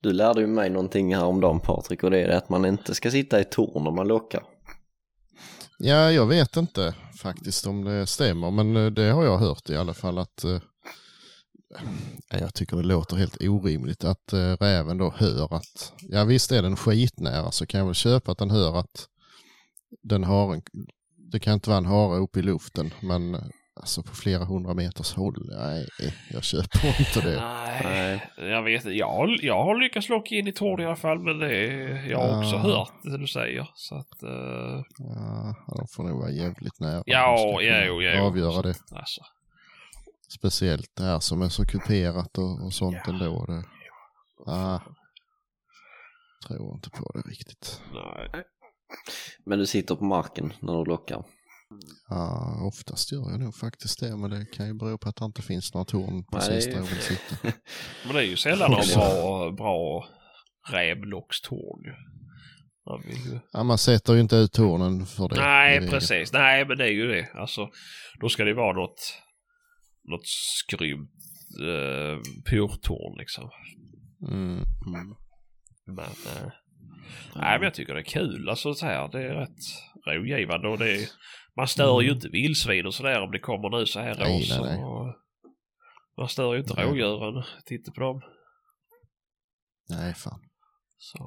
Du lärde ju mig någonting här om dagen Patrik och det är att man inte ska sitta i torn när man lockar. Ja, jag vet inte faktiskt om det stämmer, men eh, det har jag hört i alla fall att eh, jag tycker det låter helt orimligt att eh, räven då hör att, ja visst är den skitnära så kan jag väl köpa att den hör att den har en, det kan inte vara en hare uppe i luften, men eh, alltså på flera hundra meters håll, nej, jag köper inte det. Nej, jag vet inte. Jag, har- jag har lyckats locka in i torn i alla fall, men det är, jag har också Ja. hört det du säger. Så att, eh, Ja, de får nog vara jävligt nära. Ja, ja, jo, ja. Avgöra det. alltså. Speciellt det här som är så kuperat och, och sånt Ja. ändå. Det, ah, tror inte på det riktigt. Nej. Men du sitter på marken när du lockar. Ja, oftast gör jag nog faktiskt det, men det kan ju bero på att det inte finns några torn precis Nej. där jag vill sitta. Men det är ju sällan någon Också. bra, bra rävlockstorn ju... Ja, man sätter ju inte ut tornen för det. Nej, precis. Nej, men det är ju det. Alltså, då ska det vara något, något skrymt uh, purtorn liksom. Mm. Men, eh, Nej men jag tycker det är kul alltså så här. Det är rätt rogivande och det är, man stör ju inte vildsvin och sådär om det kommer nu så här Nej, års. nej, nej. och- Man stör ju inte Nej. rådjuren. Titta på dem. Nej, fan. Så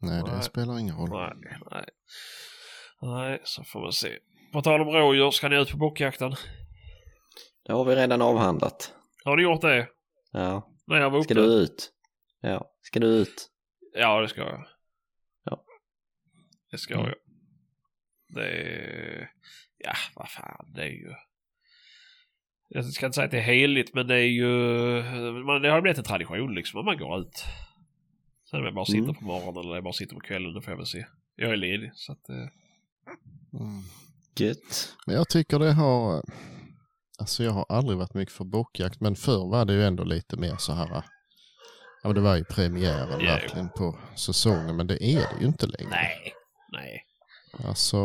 Nej, det Nej. spelar ingen roll. nej, nej. Nej, så får man se. På tal om rådjur, ska ni ut på bockjakten? Det har vi redan avhandlat. Har ni gjort det? Ja. När jag var Ska uppe? du ut? Ja. Ska du ut? Ja, det ska jag. Det ska Mm. jag. Det är... Ja, vad fan, det är ju... Jag ska inte säga att det är heligt, men det är ju... Man, det har blivit en tradition liksom, att man går ut. Sen är det bara sitter Mm. på morgonen eller det bara sitter på kvällen, det får jag väl se. Jag är ledig, så att... eh, Mm. Gött. Men jag tycker det har, alltså jag har aldrig varit mycket för bockjakt, men förr var det ju ändå lite mer så här, ja men det var ju premiären Ja, verkligen på säsongen, men det är det ju inte längre. Nej, nej. Alltså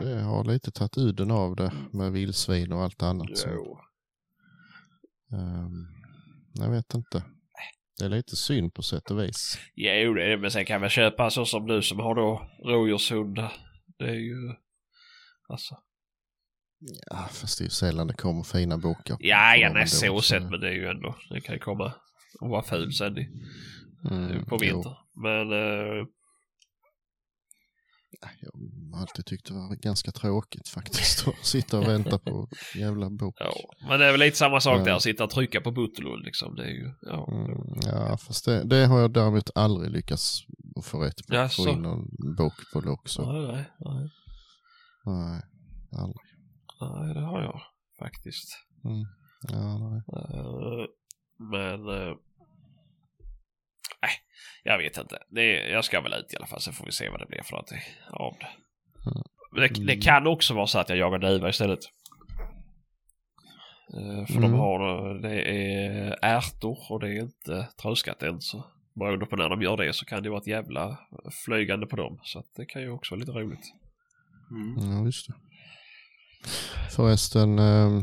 det har lite tagit udden av det med vildsvin och allt annat. Jo. ehm, jag vet inte. Det är lite synd på sätt och vis. Jo, det är men sen kan man köpa så som du som har då rådjurshundar. Det är ju... Alltså... Ja, fast det är ju sällan det kommer fina bockar. Ja, ja, nej så sett, men det är ju ändå... Det kan ju komma och vara ful sen i, Mm, på jo. vinter. Men... eh, Jag har alltid tyckt det var ganska tråkigt faktiskt att sitta och vänta på jävla bok. Ja, men det är väl lite samma sak där, att sitta och trycka på Butterlund liksom. Det är ju, ja. Mm, ja, fast det, det har jag däremot aldrig lyckats att få rätt på. Jaså? Få in någon bok på lock. Så. Nej, nej, nej. Nej, aldrig. Nej, det har jag faktiskt. Mm. Ja, nej. Eh, men... eh, Nej, jag vet inte. Det, jag ska väl ut i alla fall, så får vi se vad det blir för någonting av det. Mm. Det, det kan också vara så att jag jagar duva istället. Eh, för de Mm. har, eh, det är ärtor och det är inte tröskat än. Så beroende på när de gör det så kan det vara ett jävla flygande på dem. Så att det kan ju också vara lite roligt. Ja, just det. Förresten, eh,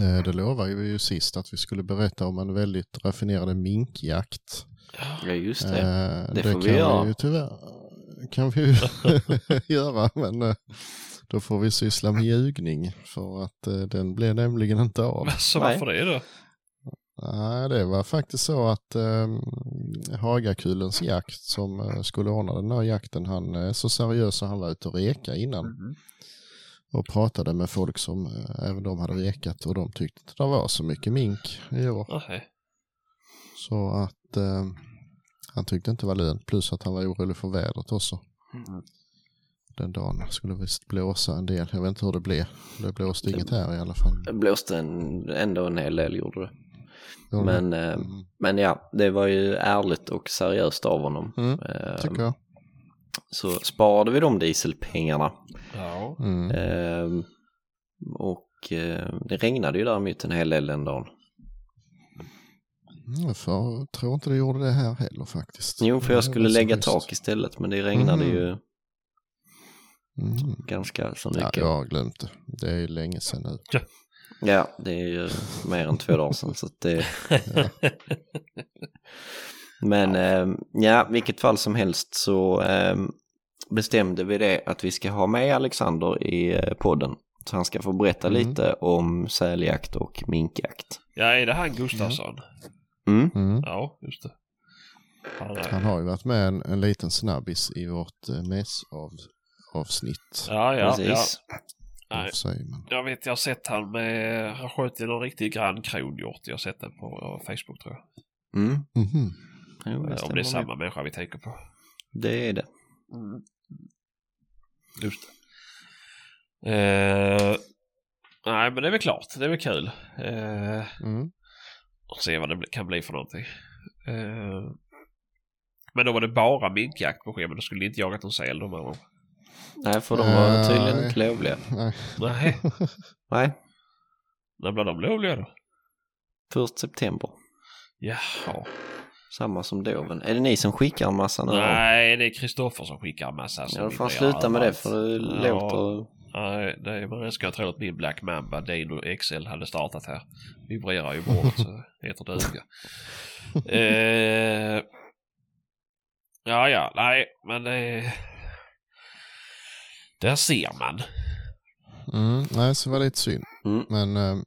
eh, det lovade vi ju sist att vi skulle berätta om en väldigt raffinerad minkjakt. Ja, just det. Eh, det får vi kan göra. Vi ju tyvärr kan vi ju göra, men eh, då får vi syssla med ljugning för att eh, den blev nämligen inte av. Så Nej. varför det då? Nej, det var faktiskt så att eh, Hagakullens jakt som eh, skulle ordna den här jakten, han är så seriös så han var ute och reka innan Mhm. och pratade med folk som eh, även de hade rekat och de tyckte det var så mycket mink i år. Nej. Så att eh, han tyckte inte det var lönt plus att han var orolig för vädret också. Mm. Den dagen skulle visst blåsa en del. Jag vet inte hur det blev. Det blåste inget här i alla fall. Det blåste en, ändå en hel del gjorde det. Ja, Men, eh, mm, men ja, det var ju ärligt och seriöst av honom. Mm, Eh, tycker jag. Så sparade vi de dieselpengarna. Ja. Mm. Eh, och eh, det regnade ju däremot en hel del den dagen. Jag för, tror inte det gjorde det här heller faktiskt. Jo, för jag skulle lägga schysst. tak istället men det regnade Mhm. ju Mm. ganska så Ja, mycket. jag Ja, har glömt det. Det är länge sedan nu. det är ju mer än två dagar sedan så att det... Men eh, ja, vilket fall som helst så eh, bestämde vi det att vi ska ha med Alexander i eh, podden. Så han ska få berätta Mm. lite om säljakt och minkjakt. ja, är det han Gustafsson? Mm. Mm. Ja, just det. Han är... Han har ju varit med en, en liten snabbis i vårt eh, mässavsnitt. Ja, ja, ja. Nej. Säger man? Jag vet, jag har sett han med, han sköt i någon riktig grann kronhjort. Jag har sett den på Facebook tror jag. Mm. Mhm. Jo, det Om det är samma människa vi tänker på. Det är det. Just det. Eh, nej, men det är väl klart. Det är väl kul. Eh, Mm. Och se vad det kan bli för någonting. Eh, men då var det bara minkjakt på schemat. Då skulle inte jagat någon säl de här. Nej, för de var Nej. tydligen inte lovliga. Nej. Nej, Nej, när blev de lovliga då? först september. Jaha. Samma som doven. Är det ni som skickar en massa nu? Nej, det är Kristoffer som skickar en massa. Ja, då får han sluta med det för det Ja. låter... Nej, det är, man ska tro att min Black Mamba Dino XL hade startat här. Vibrerar ju bordet så det heter duga. eh, Ja, ja, nej, men det... Där ser man. Mm, nej, så var det lite synd. Mm. Men eh,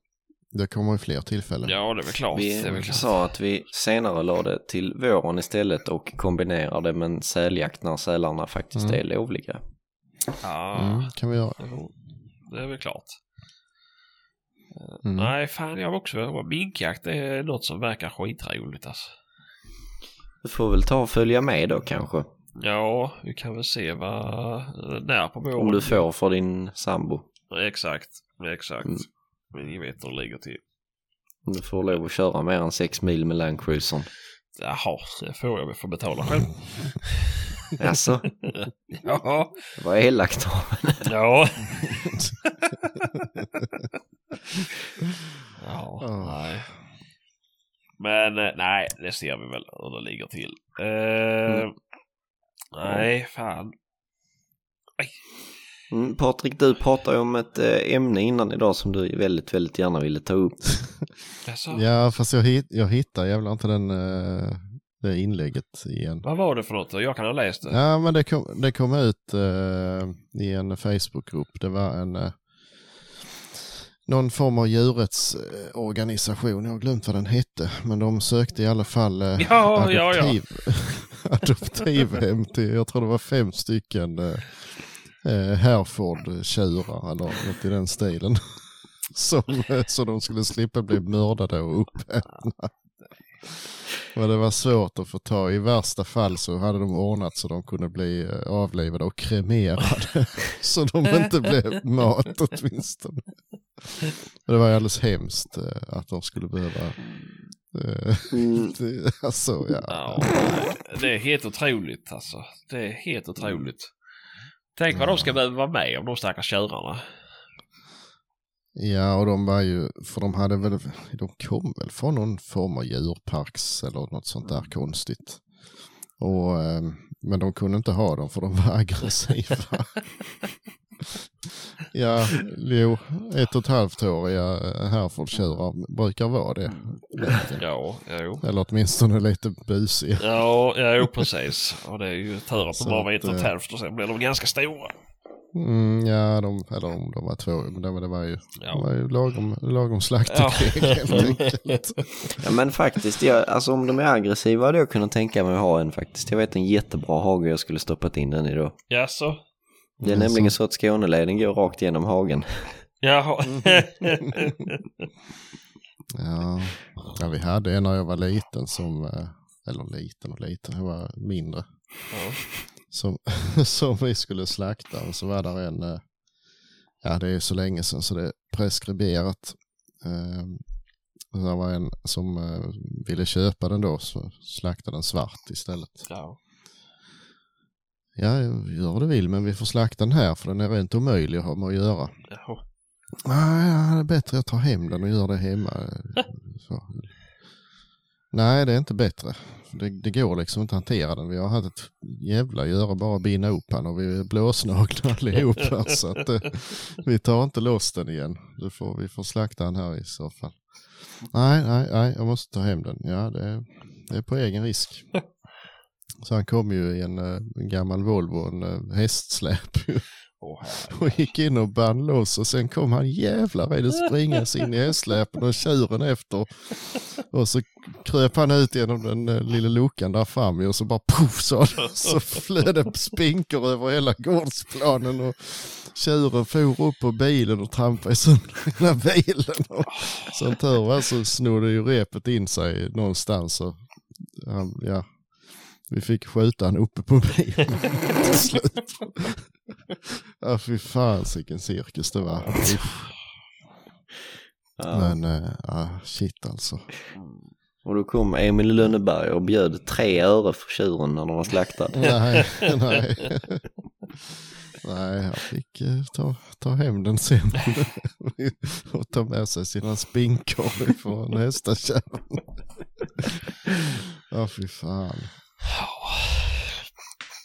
det kommer ju fler tillfällen. Ja, det är väl klart. det är Vi väl klart. sa att vi senare la det till våren istället och kombinerade med en säljakt när sälarna faktiskt Mm. är lovliga. Ja, Mm, kan vi göra. det är väl klart. Mm. Nej, fan jag också minkjakt. Det är något som verkar skitroligt alltså. Du får väl ta och följa med då kanske. Ja, vi kan väl se vad... När på våren. Om du får för din sambo. Exakt, exakt. Mm. Men ni vet hur det ligger till. Om du får lov att köra mer än sex mil med Land Cruisern. Jaha, det får jag väl få betala själv. Alltså, ja. det var elakt av henne. Ja. ja, nej. Men eh, nej, det ser vi väl hur det ligger till. Eh, Mm. Nej, fan. Mm, Patrik, du pratade ju om ett eh, ämne innan idag som du väldigt, väldigt gärna ville ta upp. Ja, fast jag, hit, jag hittar jävlar inte den, det inlägget igen. Vad var det för något? Jag kan ha läst det. Ja, men det kom, det kom ut eh, i en Facebookgrupp. Det var en eh, någon form av djurrättsorganisation. Jag har glömt vad den hette, men de sökte i alla fall eh, Ja, ja, ja. adoptiv, adoptivhem till, jag tror det var fem stycken eh, eh, Hereford-tjurar eller något i den stilen. Som, eh, så de skulle slippa bli mördade och uppätna. Men det var svårt att få ta. I värsta fall så hade de ordnat så de kunde bli eh, avlivade och kremerade. så de inte blev mat åtminstone. Men det var alldeles hemskt eh, att de skulle behöva... eh, Mm, det- alltså, ja. Ja, det är helt otroligt alltså. Det är helt otroligt. Tänk vad de ska behöva vara med om de stackars tjurarna. Ja, och de var ju, för de hade väl, de kom väl från någon form av djurparks eller något sånt där konstigt. Och, eh, men de kunde inte ha dem för de var aggressiva. ja, jo, ett och ett halvt åriga Herefordtjurar brukar vara det. Ja, jo. Eller åtminstone lite busiga. Ja, ja precis. Och det är ju tur att de bara var ett och ett eh, halvt och sen blir de ganska stora. Mm, ja, de, eller om de var två, men det, var- det var ju, Ja. var ju lagom, lagom Ja. slaktekrig helt enkelt. ja men faktiskt, jag, alltså om de är aggressiva hade jag kunnat tänka mig att ha en faktiskt. Jag vet en jättebra hage jag skulle stoppat in den i då. Jaså? Det är Mm, nämligen så- så att Skåneleden går rakt genom hagen. Jaha. Ja, ja, vi hade en när jag var liten som, eh, eller liten och liten, jag var mindre, ja. Som, som vi skulle slakta och så var där en, eh, ja det är så länge sedan så det är preskriberat. Eh, Det var en som eh, ville köpa den då så slaktade den svart istället. ja. Ja, gör du vill men vi får slakta den här för den är rent omöjlig att ha med att göra. Jaha. Nej, ja, det är bättre att ta hem den och göra det hemma. Så. Nej, det är inte bättre. Det, det går liksom inte att hantera den. Vi har haft ett jävla göra bara att binda upp den och vi är blåsnagna allihopa. så att eh, vi tar inte loss den igen. Du får, vi får slakta den här i så fall. Nej, nej, nej, jag måste ta hem den. Ja, det är, det är på egen risk. Så han kom ju i en, eh, en gammal Volvo, en eh, hästsläp. och gick in och band loss och sen kom han jävlar i det springas in i hästsläpen och tjuren efter. Och så kröp han ut genom den eh, lilla luckan där framme och så bara poff så, så flög det spinkor över hela gårdsplanen och tjuren for upp på bilen och trampade sönder hela bilen. Och som tur var så snodde ju repet in sig någonstans och han, ja, vi fick skjuta han uppe på bilen till slut. Ja fy fan vilken cirkus det var. Ja. Men äh, ja, shit alltså. Och då kom Emil Lönneberg och bjöd tre öre för tjuren när den var slaktad. Nej, nej. Nej, han fick eh, ta, ta hem den sen och ta med sig sina spinkor från hästakärran. Ja, fy fan.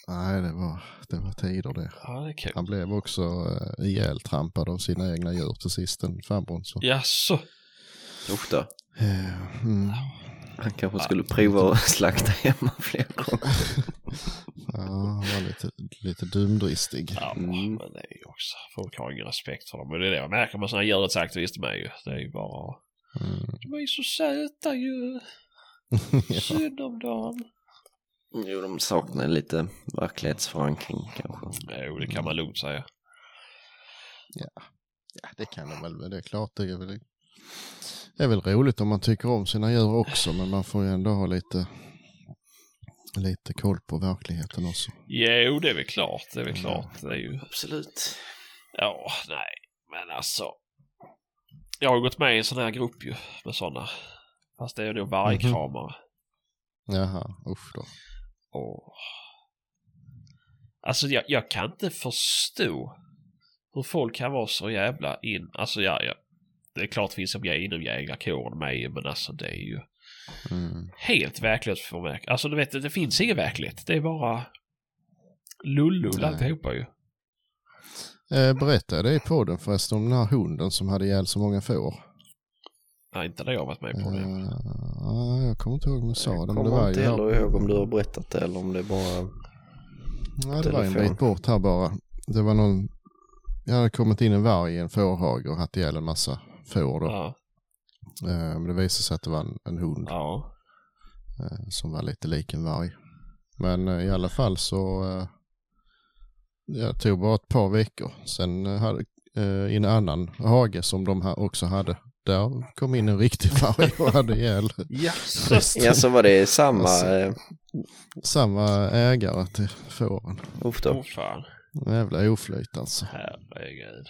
Nej, det var, det var tider det. Ja, det är kul. Han blev också uh, ihjältrampad av sina egna djur till sist, den farbrorn. Så. Jaså? Usch då. Eh, mm. Han kanske skulle prova att slakta hemma fler gånger. Ja, han var lite, lite dumdristig. Ja, Mm. men det är ju också. Folk har ingen respekt för dem. Men det är det jag märker med sådana djurets aktivister med ju. Det är ju bara... Mm. De är ju så söta ju. ja. Synd om dem. Jo, de saknar lite verklighetsförankring kanske. Jo, det kan man lugnt säga. ja, det kan de väl. men Det är klart, det är väl, det är väl roligt om man tycker om sina djur också, men man får ju ändå ha lite, lite koll på verkligheten också. Jo, det är väl klart. Det är väl klart. Det är ju... Absolut. Ja, nej. Men alltså. Jag har gått med i en sån här grupp ju. Med sådana. Fast det är ju då vargkramare. Jaha, usch då. Och... Alltså jag, jag kan inte förstå hur folk kan vara så jävla in... Alltså ja, ja. Det är klart det finns som jag inom jägarkåren med men alltså det är ju Mm. helt verklighetsförmärkt. Alltså du vet, det finns ingen verklighet. Det är bara lullull Nej. alltihopa ju. Eh, berättade det i podden förresten om den här hunden som hade ihjäl så många får? Nej, inte det jag varit med på det. Ja, jag kommer inte ihåg om jag sa Jag det, det kommer inte heller ihåg om du har berättat det eller om det bara... ja, det var en bit bort här bara. Det var någon, jag hade kommit in en varg i en fårhage och haft ihjäl en massa får då. Ja, Eh, men det visade sig att det var en, en hund ja. eh, som var lite lik en varg. Men eh, i alla fall så, jag tog bara ett par veckor. Sen hade, i en annan hage som de också hade, där kom in en riktig varg och hade ihjäl resten. Ja, så var det samma... Alltså. Samma ägare till fåren. uff då. Åh fan. Jävla oflyt alltså. Herregud.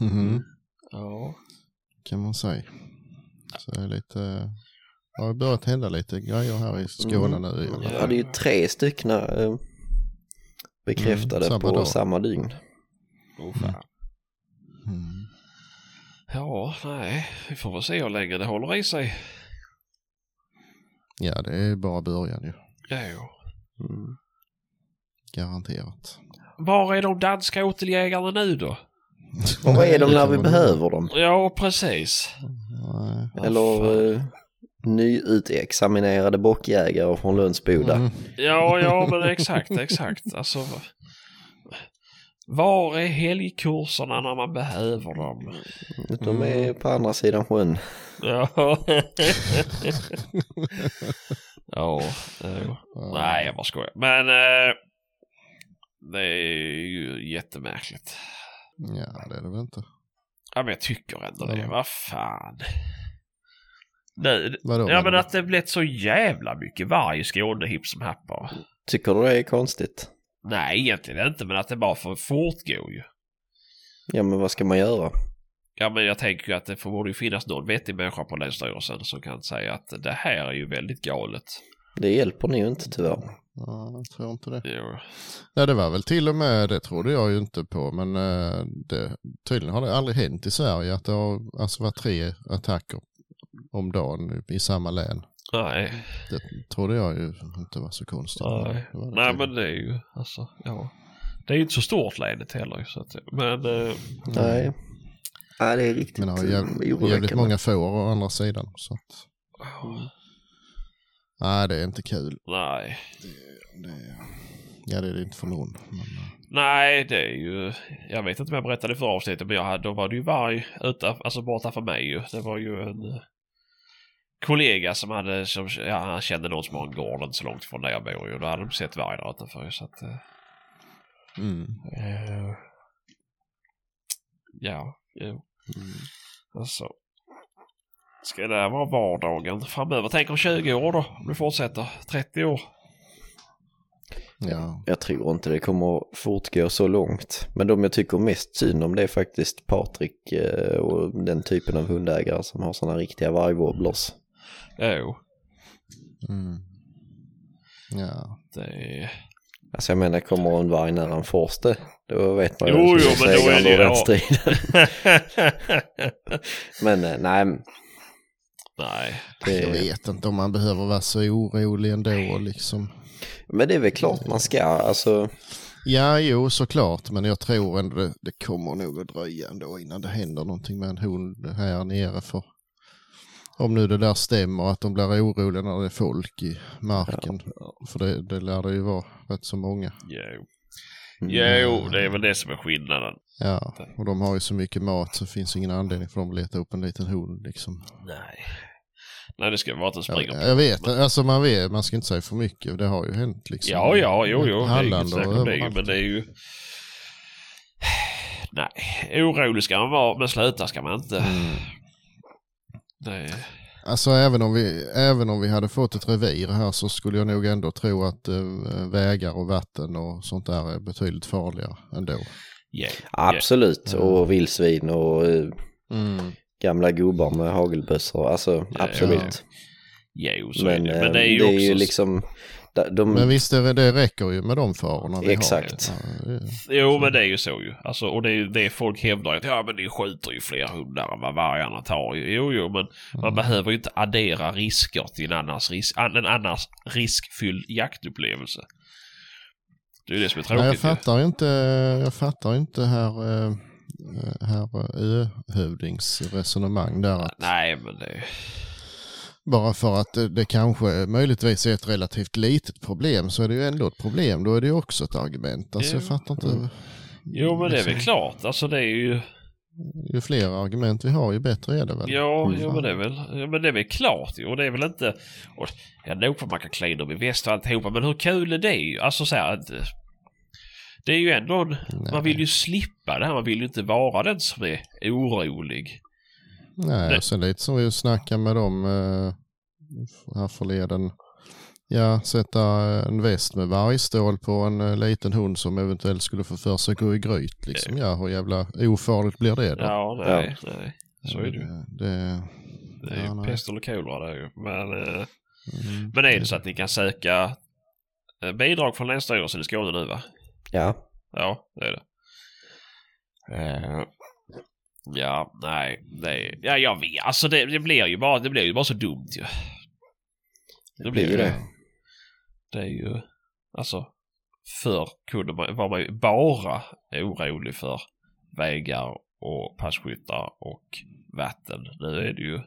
Mhm, Ja. Kan man säga. Så det är lite, det har börjat hända lite grejer här i Skåne Mm. nu. Jag fall. hade ju tre stycken eh, bekräftade Mm, samma på dag. samma dygn. Åh fan. Mm. Ja, nej. Vi får väl se hur länge det håller i sig. Ja, det är bara början ju. Ja, jo. Mm. Garanterat. Var är de danska åteljägarna nu då? Och vad är de Det när vi behöver dem? Ja, precis. Nej. Eller eh, nyutexaminerade bockjägare från Lundsboda. Mm. Ja, ja, men exakt, exakt. Alltså, var är helgkurserna när man behöver dem? De är på andra sidan sjön. Ja. ja, jo. nej, jag bara skojar. Men eh, det är ju jättemärkligt. Ja, det är det väl inte. Ja, men jag tycker ändå det. Vad fan. Nu, Vadå? ja, men att det blivit så jävla mycket varg i Skåne hipp som happ bara. Tycker du det är konstigt? Nej, egentligen inte, men att det bara får fortgå ju. Ja men vad ska man göra? Ja, men jag tänker ju att det får- borde ju finnas någon vettig människa på Länsstyrelsen som kan säga att det här är ju väldigt galet. Det hjälper ni ju inte tyvärr. Ja, jag tror inte det. Jo. Nej, det var väl till och med, det trodde jag ju inte på, men eh, det, tydligen har det aldrig hänt i Sverige att det har alltså varit tre attacker om dagen i samma län. Nej, Det trodde jag ju inte var så konstigt. nej. Det det nej men det är ju alltså, ja. Det är ju inte så stort länet heller så att, men eh, Nej. Nej det är riktigt Men det har eh, jäv, jävligt oroväckande. många får å andra sidan. Så att, nej, det är inte kul. nej. Det, ja, det är det inte för någon. Men, eh, Nej, det är ju, jag vet inte om jag berättade i förra avsnittet men jag hade, då var det ju varg utanför, alltså borta för mig ju. Det var ju en eh, kollega som hade, som, ja han kände någon som har en gård inte så långt från där jag bor ju. Då hade de sett varg där utanför så att. eh, mm. Eh, ja, jo. Alltså. Ska det här vara vardagen framöver? Tänk om 20 år då? Om det fortsätter. 30 år? Ja, Jag tror inte det kommer fortgå så långt. Men de jag tycker mest synd om det är faktiskt Patrik eh, och den typen av hundägare som har sådana riktiga vargwobblers. Jo, mm. ja. det är... Alltså jag menar kommer en varg nära en forste, då vet man ju Jo, vem jo, som men då är det ja. striden. Men eh, nej, Nej. det, Jag vet inte om man behöver vara så orolig ändå liksom. men det är väl klart man ska, alltså Ja, jo såklart, men jag tror ändå det, det kommer nog att dröja ändå innan det händer någonting med en hund här nere för Om nu det där stämmer, att de blir oroliga när det är folk i marken. För det, det lär det ju vara rätt så många. Jo. Mm. jo, det är väl det som är skillnaden. Ja, och de har ju så mycket mat så finns ingen anledning för dem att leta upp en liten hund liksom. Nej. Nej, det ska vara att den springer Jag, på. jag vet, alltså man vet, man ska inte säga för mycket. Det har ju hänt liksom. Ja, ja, jo, jo. Det är Halland och det men det är ju... Nej, orolig ska man vara, men sluta ska man inte. Mm. Det... Alltså även om, vi, även om vi hade fått ett revir här så skulle jag nog ändå tro att eh, vägar och vatten och sånt där är betydligt farligare ändå. Yeah. Absolut, Ja. och vildsvin och eh, Mm. Gamla gubbar med hagelbössor. Alltså Ja, absolut. Jo, så Men är det. eh, Men det är ju också... liksom, de, Men visst, det, det räcker ju med de farorna vi Exakt. har. Ja, det- Jo, men det är ju så ju. Alltså, och det är ju det folk hävdar att ja, men ni skjuter ju fler hundar än vad vargarna tar. Jo, jo, men man Mm. behöver ju inte addera risker till en annars, risk, en annars riskfylld jaktupplevelse. Det är ju det som är Nej, jag tråkigt. ju. fattar inte, jag fattar inte här, eh, här Ö-hövdings resonemang där. Att Nej, men det... bara för att det, kanske möjligtvis är ett relativt litet problem så är det ju ändå ett problem. Då är det ju också ett argument. Alltså jag fattar inte. Jo, men det är väl liksom, klart. Alltså det är ju... Ju fler argument vi har ju bättre är det väl. Ja, Mm. jo, men det är väl, ja, men det är väl klart ju. Och det är väl inte... Och, ja, nog för man kan klä dem i väst och alltihopa, men hur kul är det? Alltså så här att... eh, Det är ju ändå... En, Nej. man vill ju slippa det här. Man vill ju inte vara den som är orolig. Nej, och sen lite som vi snackade med dem eh, här förleden. Ja, sätta en väst med vargstål på en eh, liten hund som eventuellt skulle få för sig gå i gryt. Liksom. Ja, hur jävla ofarligt blir det då? Ja, nej, nej. Så är det ju. Eh, Det, Det är ju Ja, nej. pest eller kolera det är ju. Men, eh, mm, men är det så att ni kan söka eh, bidrag från Länsstyrelsen i Skåne nu va? Ja, Ja, det är det. Eh, ja, nej, det är, ja, jag vet. Alltså det, det blir ju bara, det blir ju bara så dumt ju. det blir ju det. Det är ju, alltså, förr kunde man, var man ju bara orolig för vägar och passkyttar och vatten. Nu är det ju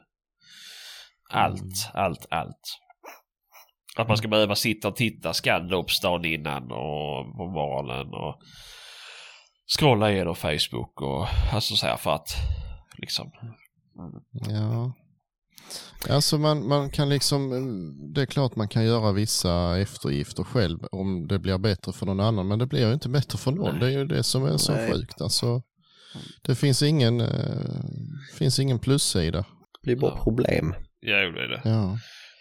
allt, allt, allt. Att man ska behöva sitta och titta Scandops dagen innan och på morgonen och scrolla igenom Facebook och alltså så här för att liksom. Ja. Alltså man, man kan liksom, det är klart man kan göra vissa eftergifter själv om det blir bättre för någon annan, men det blir ju inte bättre för någon. Nej. Det är ju det som är så Nej. sjukt. Alltså, det finns ingen, eh, finns ingen plussida. Det blir bara Ja. problem. Ja, det är det. Ja.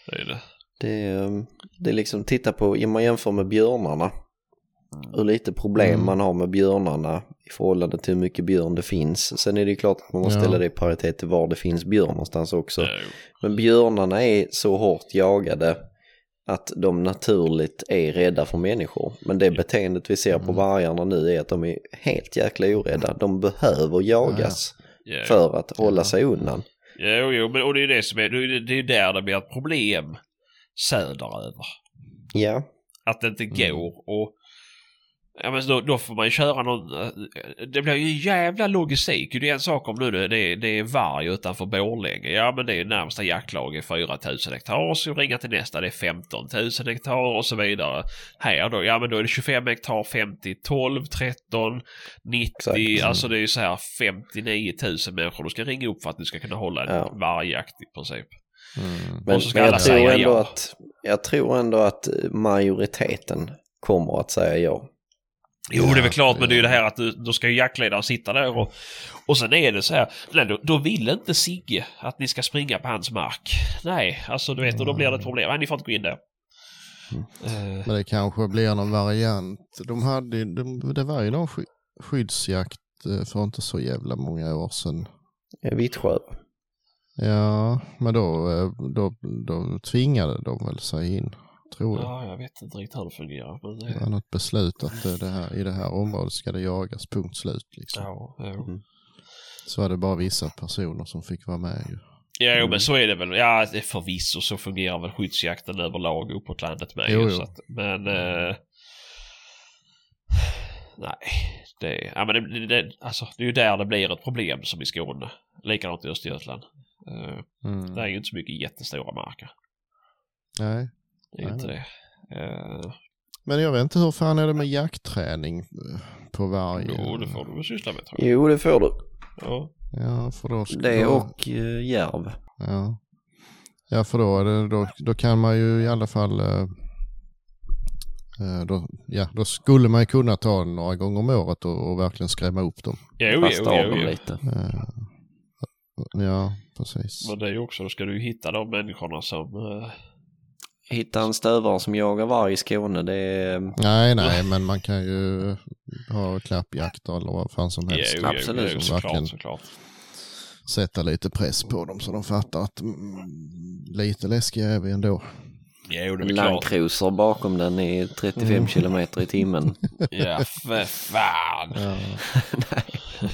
Det är det. Det är, um, det är liksom, titta på, om man jämför med björnarna. Hur lite problem Mm. man har med björnarna i förhållande till hur mycket björn det finns. Sen är det ju klart att man måste Ja. ställa det i paritet till var det finns björn någonstans också. Ja, Men björnarna är så hårt jagade att de naturligt är rädda för människor. Men det beteendet vi ser på Mm. vargarna nu är att de är helt jäkla orädda. De behöver jagas ja. för att hålla Ja. sig undan. Jo, jo, men och det är ju det som är, det är där det blir ett problem söderöver. Ja, Att det inte Mm. går och Ja men då, då får man ju köra någon... eh, Det blir ju jävla logistik. Det är en sak om nu det, det, det är varg utanför Borlänge. Ja men det är närmsta jaktlag är 4000 hektar. Så ringa till nästa det är 15 000 hektar och så vidare. Här då, ja men då är det 25 hektar, 50, 12, 13, 90. Exakt. Alltså det är ju så här 59 000 människor du ska ringa upp för att du ska kunna hålla en Ja. vargjakt i princip. Mm. men, Och så ska men jag, tror säga ändå ja. att, jag tror ändå att majoriteten kommer att säga ja. Jo, det är väl klart, men det är ju det här att du, då ska ju jaktledaren sitta där och, och sen är det så här, nej, då, då vill inte Sigge att ni ska springa på hans mark. Nej, alltså du vet, och då blir det ett problem. Nej, ni får inte gå in där. Mm. Eh, Men det kanske blir någon variant. De hade, de, det var ju någon sky, skyddsjakt eh, för inte så jävla många år sedan. Vittsjö. Ja, men då, eh, då, då tvingade de väl sig in, tror jag. ja, jag vet inte riktigt hur det fungerar. Men Det det, var något beslut att det här, i det här området ska det jagas, punkt slut. Liksom. ja, ja. Mm. Så var det bara vissa personer som fick vara med ju. ja, jo, Mm. men så är det väl. Ja, förvisso så fungerar väl skyddsjakten överlag uppåt landet med. Jo, ju, jo. Så att, men... Eh, nej, det, ja, men det, det, det, alltså, det är ju där det blir ett problem som i Skåne. Likadant i Östergötland. Eh, Mm. Det är ju inte så mycket jättestora marker. Nej. Det är Nej, inte det. Eh, Men jag vet inte hur fan är det med jaktträning eh, på varg? jo, det får du väl syssla med tror jag. Jo, det får du. Ja. Ja, för då... ska- Det och uh, järv. Ja. Ja, för då, är det, då, då kan man ju i alla fall... då, ja, då skulle man ju kunna ta några gånger om året och, och verkligen skrämma upp dem. Jo, jo, av jo, dem jo. lite. Eh, ja, precis. Men det är ju också, då ska du ju hitta de människorna som... eh, Hitta en stövare som jagar varg i Skåne, det är... Nej, nej, men man kan ju ha klappjakt eller vad fan som helst. jo, absolut, jo, såklart, såklart. Sätta lite press på dem så de fattar att mm, lite läskiga är vi ändå. Jo, det är. Landcruiser bakom den i 35 Mm. kilometer i timmen. Ja, för fan. Ja.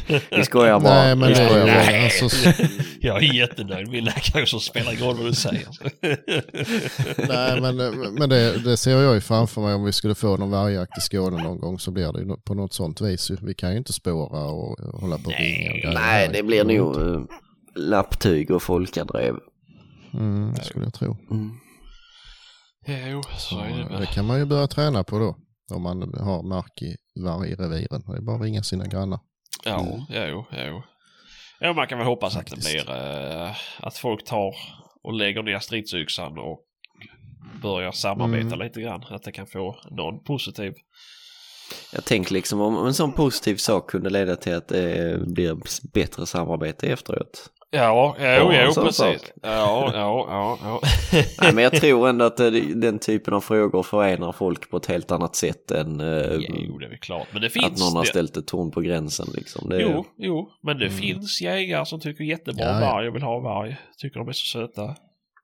Vi skojar bara. Nej, men Vi det är skojar ju bara. alltså, Jag är jättenöjd. Min läkare så spelar ingen roll vad du säger. Nej, men, men det, det ser jag ju framför mig om vi skulle få någon vargjakt i Skåne någon gång så blir det ju på något sånt vis. Vi kan ju inte spåra och hålla på och ringa. Nej, det blir nog uh, lapptyg och folkadrev. Mm, det skulle jag tro. Mm. Jo, så är det Det kan man ju börja träna på då. Om man har mark i vargreviren. Det är bara att ringa sina grannar. Ja, jo, jo. Ja, man kan väl hoppas att det Faktiskt. blir eh, att folk tar och lägger ner stridsyxan och börjar samarbeta Mm. lite grann. Att det kan få någon positiv. Jag tänker liksom om en sån positiv sak kunde leda till att det blir bättre samarbete efteråt. Ja, jo, jo, sån precis. sak. Ja, ja, ja, ja. Nej, men jag tror ändå att det, den typen av frågor förenar folk på ett helt annat sätt än uh, Jo, det är klart. Men det finns... att någon har ställt ett torn på gränsen. Liksom. Det, Jo, jo, men det Mm. finns jägare som tycker jättebra Ja, om ja. varg och vill ha varg. Tycker de är så söta.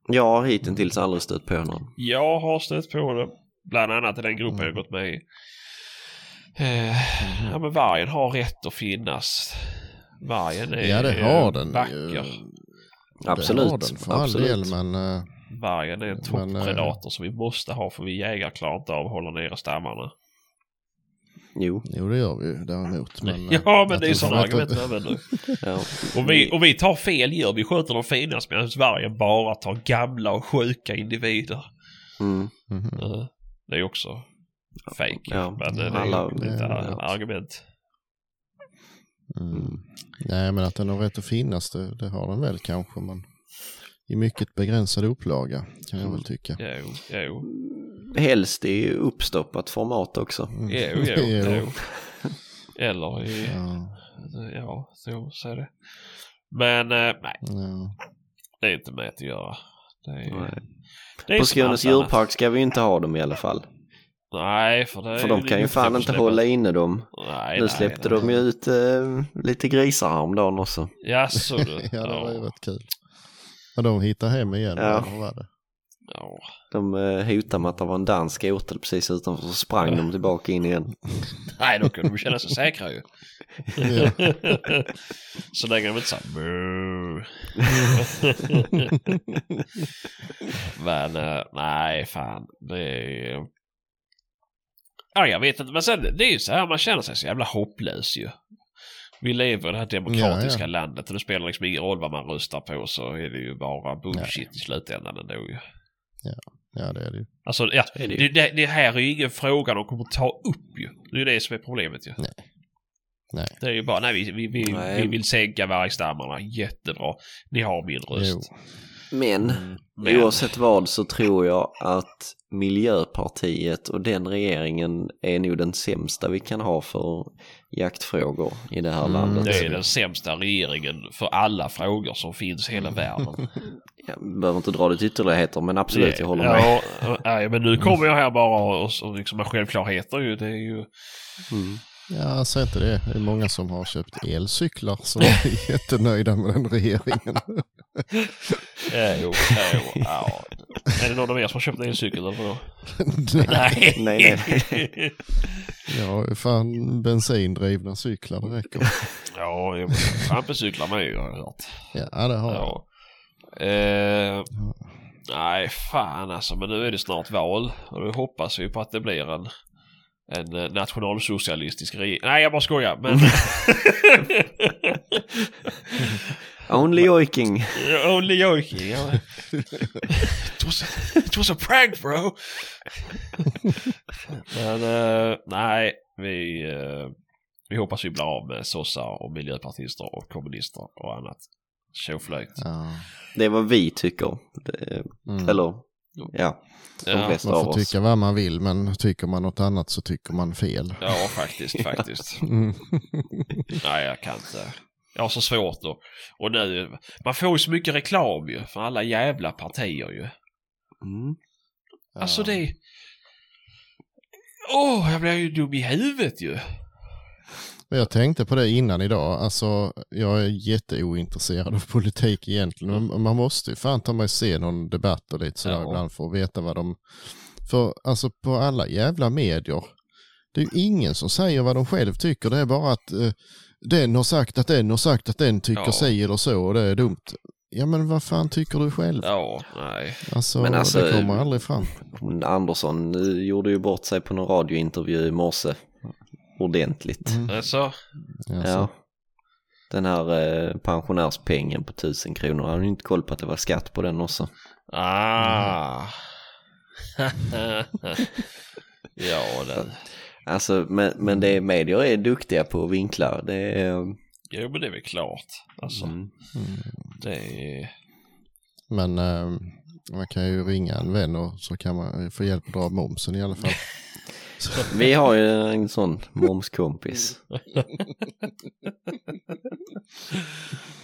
Jag har hittills aldrig stött på någon. Jag har stött på det. Bland annat i den gruppen Mm. jag gått med i. Eh, ja men vargen har rätt att finnas. Vargen är Ja, det har den vacker. ju. Absolut. Det har den för all absolut. del, men... eh, Vargen är en Men, eh, toppredator som vi måste ha för vi jägare klarar inte av att hålla nere stammarna. Jo, Jo, det gör vi ju däremot. Men, eh, ja men att det är sådana argument vi använder. ja. Och vi, och vi tar fel djur. Vi skjuter de finaste medan vargen bara tar gamla och sjuka individer. Mm. Mhm. Eh, Det är också fake. Ja, men det är alla- lite ja. argument. Mm. Nej, men att den har rätt att finnas, det, det har den väl kanske, men i mycket begränsad upplaga kan jag väl tycka. Jo, jo, Helst i uppstoppat format också. Mm. jo, jo, Jo. jo. Eller i, Ja, ja, så, så är det. Men eh, nej, ja. det är inte med att göra. Det är, Nej. det är På Skånes djurpark ska vi inte ha dem i alla fall. Nej, för det För de kan ju fan inte hålla inne dem. Nej, Nu nej, släppte nej. de ju ut eh, lite grisar häromdagen också. Jaså du? ja, det var ju ja, rätt kul. Men de hittar hem igen, Ja. eller var det? ja. De eh, hotade med att det var en dansk skoter precis utanför så sprang de tillbaka in igen. Nej, då kunde de känna sig säkra ju. Ja. Så länge de inte sa. Men eh, nej, fan. Det är... Ja, jag vet inte. Men sen, det är ju så här, man känner sig så jävla hopplös ju. Vi lever i det här demokratiska Ja, ja. landet och det spelar liksom ingen roll vad man röstar på så är det ju bara bullshit i slutändan ändå ju. ja, det är det ju. Alltså, ja, det det, det här är ju ingen fråga de kommer ta upp ju. Det är ju det som är problemet ju. Nej. Nej. Det är ju bara, nej vi, vi, vi, Nej. vi vill sänka vargstammarna. Jättebra. Ni har min röst. Jo. Men Men, oavsett vad så tror jag att Miljöpartiet och den regeringen är nog den sämsta vi kan ha för jaktfrågor i det här Mm, landet. det är den sämsta regeringen för alla frågor som finns i hela Mm. världen. Jag behöver inte dra det till ytterligheter men absolut, jag håller med. Ja, nej, men nu kommer jag här bara och, och liksom med självklarheter ju. Det är ju... Mm. Ja, säg inte det. Det är många som har köpt elcyklar som är jättenöjda med den regeringen. Ja, jo, ja, jo, ja. Är det någon av er som har köpt en elcykel eller vadå? Nej, Nej, nej. ju fan bensindrivna cyklar, det räcker. ja, trampecyklar med ju har jag hört. Ja, det har jag. Ja. Eh, nej, fan alltså. Men nu är det snart val. Och då hoppas vi på att det blir en, en eh, nationalsocialistisk regering. Nej, jag bara skojar. Men... Only oiking. Only joking. Ja. it, was a, it was a prank bro. Men eh, nej, vi, eh, vi hoppas vi blir av med sossar och miljöpartister och kommunister och annat tjoflöjt. Ja. Det är vad vi tycker. Det, Mm. Eller, ja. De Ja, flesta Man av får oss. tycka vad man vill men tycker man något annat så tycker man fel. ja, faktiskt, faktiskt. Mm. Nej, jag kan inte. Jag har så svårt då. Och nu, man får ju så mycket reklam ju för alla jävla partier ju. Mm. Alltså Ja. det... Åh, jag blir ju dum i huvudet ju. Men Jag tänkte på det innan idag. Alltså, jag är jätteointresserad av politik egentligen. Men man måste ju fan ta mig se någon debatt och lite sådär Ja. ibland för att veta vad de... För alltså på alla jävla medier, det är ju ingen som säger vad de själv tycker. Det är bara att eh, den har sagt att den har sagt att den tycker Ja. si eller så och det är dumt. Ja men vad fan tycker du själv? Ja, nej. Alltså, Men alltså, det kommer aldrig fram. Andersson eh, gjorde ju bort sig på någon radiointervju i morse. Ordentligt. Mm. Alltså, Ja. Den här eh, pensionärspengen på tusen kronor. Han hade ju inte koll på att det var skatt på den också. ah. ja, det... Alltså, men, men det medier är duktiga på att vinkla. Det är... Jo, men det är väl klart. Alltså, Mm. mm. det är... Men eh, man kan ju ringa en vän och så kan man få hjälp att dra av momsen i alla fall. Vi har ju en sån momskompis.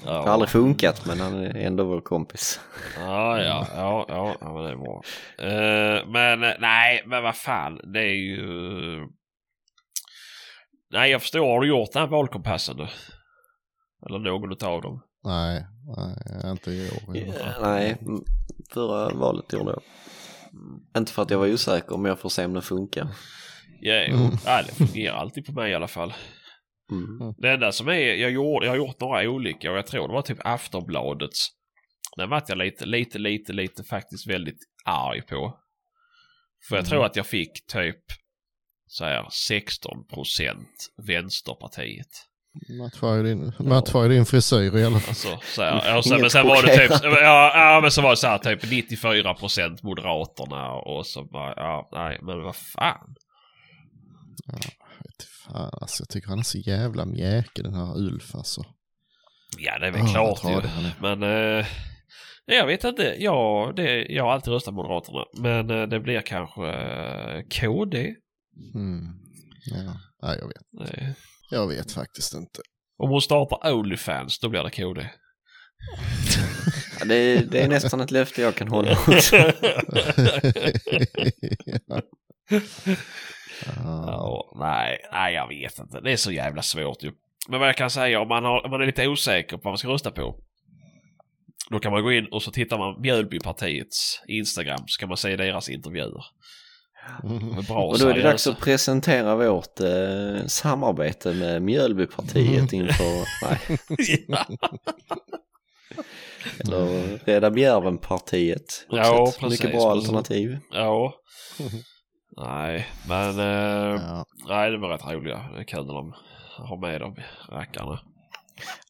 Det har aldrig funkat men han är ändå vår kompis. ja, ja, ja, ja, ja men det är bra. Eh, men nej, men vad fan, det är ju... Nej, jag förstår. Har du gjort den här valkompassen nu? Eller någon utav dem? Nej, nej, inte i år i fall. Eh, Nej, förra valet gjorde jag. Inte för att jag var osäker men jag får se om det funkar. Ja, jo. Mm. ja, det fungerar alltid på mig i alla fall. Mm. Det enda som är, jag, gjorde, jag har gjort några olika och jag tror det var typ Aftonbladets. Den vart jag lite, lite, lite, lite faktiskt väldigt arg på. För jag Mm. tror att jag fick typ så här 16 procent Vänsterpartiet. Matchar din, ju din frisyr i alla fall. Alltså, så här, och sen, men sen var det typ, ja, ja men så var det så här typ 94 procent Moderaterna och så bara, ja nej men vad fan. Vet fan, alltså, jag tycker han är så jävla mjäkig den här Ulf alltså. Ja det är väl Ah, klart ju. Men eh, jag vet inte. Ja, det, jag har alltid röstat Moderaterna. Men eh, det blir kanske eh, KD. Mm. Ja. Nej, jag vet. Eh, Jag vet faktiskt inte. om hon startar Onlyfans då blir det KD. Ja, det, det är nästan ett löfte jag kan hålla. ja. Ja. ja, nej, nej, jag vet inte. Det är så jävla svårt ju. Men vad jag kan säga om man, har, om man är lite osäker på vad man ska rösta på. Då kan man gå in och så tittar man Mjölbypartiets Instagram så kan man se deras intervjuer. Bra Och då är det dags att presentera vårt eh, samarbete med Mjölbypartiet inför, nej, eller Rädda Bjärven-partiet. Ja, precis, Mycket bra alternativ. ja. Nej, men eh, Ja. nej, det var rätt roliga. Det är kul när de har med de rackarna.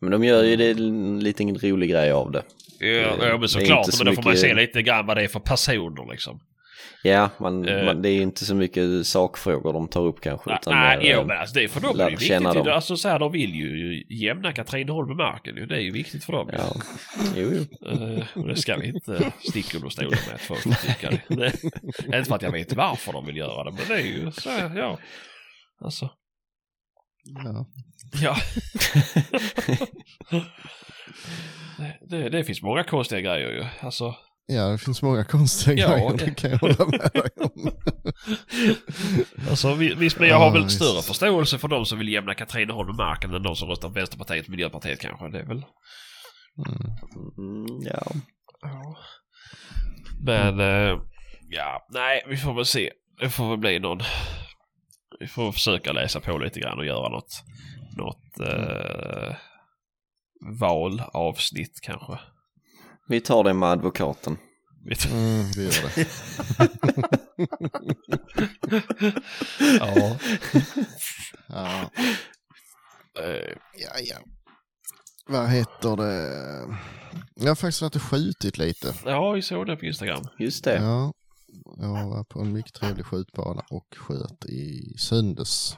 Men de gör ju det en liten rolig grej av det. Ja, ja men såklart. så Men då får man mycket- se lite grann vad det är för personer liksom. Ja, man, Eh. man, det är ju inte så mycket sakfrågor de tar upp kanske. Nej, utan nej mer, jo, eh, men alltså det är för dem är det viktigt. ju. dem. Alltså så här, de vill ju jämna Katrineholm med marken. Det är ju viktigt för dem. Ja, jo, jo. Och det ska vi inte sticka under stolen med att folk tycker det. Nej. Inte för att jag vet varför de vill göra det, men det är ju så, här, ja. Alltså, Ja. ja. det, det, det finns många konstiga grejer ju. Alltså, ja, det finns många konstiga Ja, grejer, det- kan jag hålla med dig om. alltså vi- visst, men jag har Ja, väl visst. större förståelse för de som vill jämna Katrineholm med marken än de som röstar på Vänsterpartiet och Miljöpartiet kanske. Det är väl... Mm. Mm, ja. Ja. Men, eh, ja, nej, vi får väl se. Det får väl bli någon... Vi får försöka läsa på lite grann och göra något, något eh, valavsnitt kanske. Vi tar det med advokaten. Mm, vi gör det. ja. Ja. Eh, Ja, ja. vad heter det? Jag har faktiskt varit och skjutit lite. Ja, vi såg det på Instagram. Just det. Ja, jag var på en mycket trevlig skjutbana och sköt i söndags.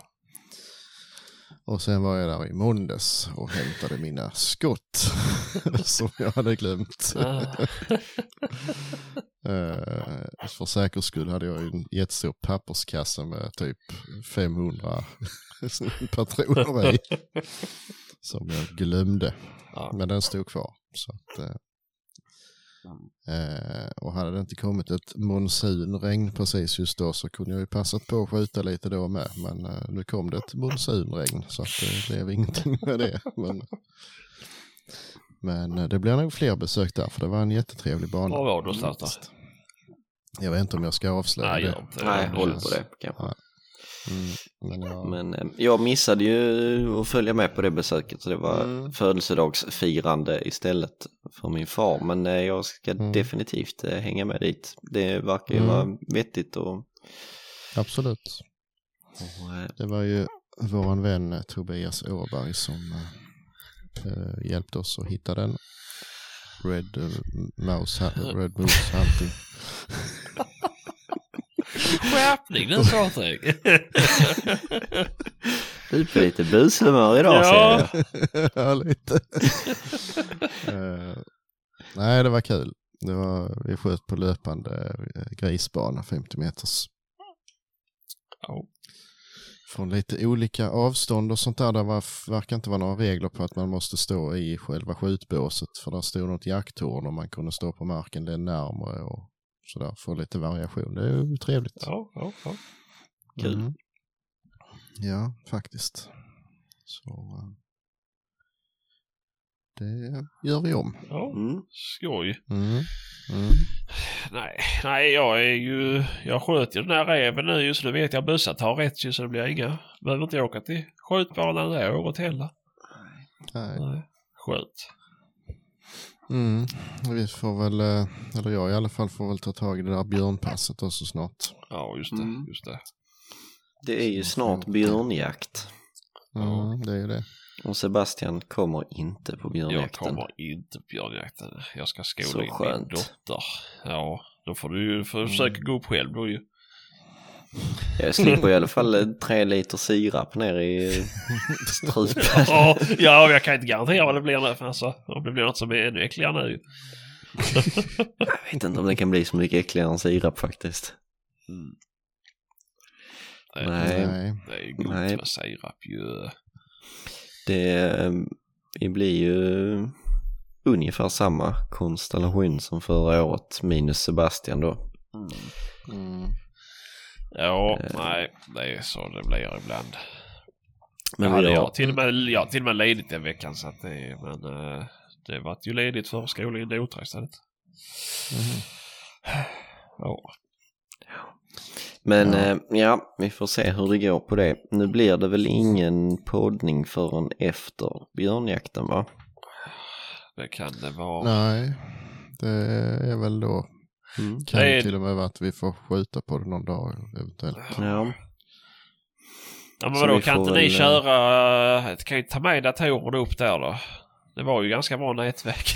Och sen var jag där i måndags och hämtade mina skott som jag hade glömt. Eh, för säkerhets skull hade jag en jättestor papperskasse med typ 500 patroner i. Som jag glömde. ja. Men den stod kvar. Så att, eh, eh, och hade det inte kommit ett monsunregn precis just då så kunde jag ju passat på att skjuta lite då med. Men eh, nu kom det ett monsunregn så att det blev ingenting med det. Men, men eh, det blir nog fler besök där för det var en jättetrevlig bana. Var var du någonstans. Jag vet inte om jag ska avslöja Nej, det. Nej, håll på det kanske. Mm, men jag, Men eh, jag missade ju att följa med på det besöket så det var Mm. födelsedagsfirande istället för min far. Men eh, jag ska Mm. definitivt eh, hänga med dit. Det verkar ju Mm. vara vettigt och, absolut. och Det var ju vår vän Tobias Åberg som eh, hjälpte oss att hitta den. Red, eh, mouse, Red Moose Hunting. Skärpning nu Patrik! du är på lite bushumör idag Ja. ser jag. ja, lite. Eh, nej, det var kul. Det var, vi sköt på löpande eh, grisbana, 50 meters. Ja. Från lite olika avstånd och sånt där. Det var, verkar inte vara några regler på att man måste stå i själva skjutbåset. För där stod något jakttorn och man kunde stå på marken det närmare och sådär. Få lite variation. Det är ju trevligt. Ja, ja, ja. Kul. Mm. Ja, faktiskt. Så eh, det gör vi om. ja. Mm. Skoj. Mm. Mm. Nej, nej, jag är ju... Jag sköt ju den här räven nu ju så nu vet jag bössan tar rätt ju så det blir inga... Behöver inte åka till skjutbanan det året heller. Nej. Nej. Skönt. Mm. Vi får väl, eh, eller jag i alla fall får väl ta tag i det där björnpasset också snart. Ja, just det. Mm. Just det. Det är ju snart björnjakt. Mm, det är ju det. Och Sebastian kommer inte på Jag björnjakten. kommer inte på björnjakten. Jag ska skola Så in min skönt. dotter. Ja, då får du ju försöka gå upp själv då ju. Jag slipper i alla fall tre liter sirap ner i strupen. Ja, ja, jag kan inte garantera vad det blir nu. Alltså, om det blir något som är ännu äckligare nu. Jag vet inte om det kan bli så mycket äckligare än sirap faktiskt. Nej. Nej. Nej. Det är ju gott Nej. med sirap ju. Det, eh, det blir ju ungefär samma konstellation som förra året minus Sebastian då. Mm. Ja, Eh. nej, det är så det blir ibland. Men jag, hade, jag, till och med, jag till och med ledigt den veckan så att det, men uh, det vart ju ledigt för skolan i Notra istället. Mhm. Ja. men Ja. eh, ja, vi får se hur det går på det. Nu blir det väl ingen poddning förrän efter björnjakten va? Det kan det vara. Nej, det är väl då. Mm. Kan Det är- till och med vara att vi får skjuta på det någon dag eventuellt. Ja, Ja, men vadå, kan inte ni väl, eh, köra, kan ju ta med datorer upp där då? Det var ju ganska bra nätverk.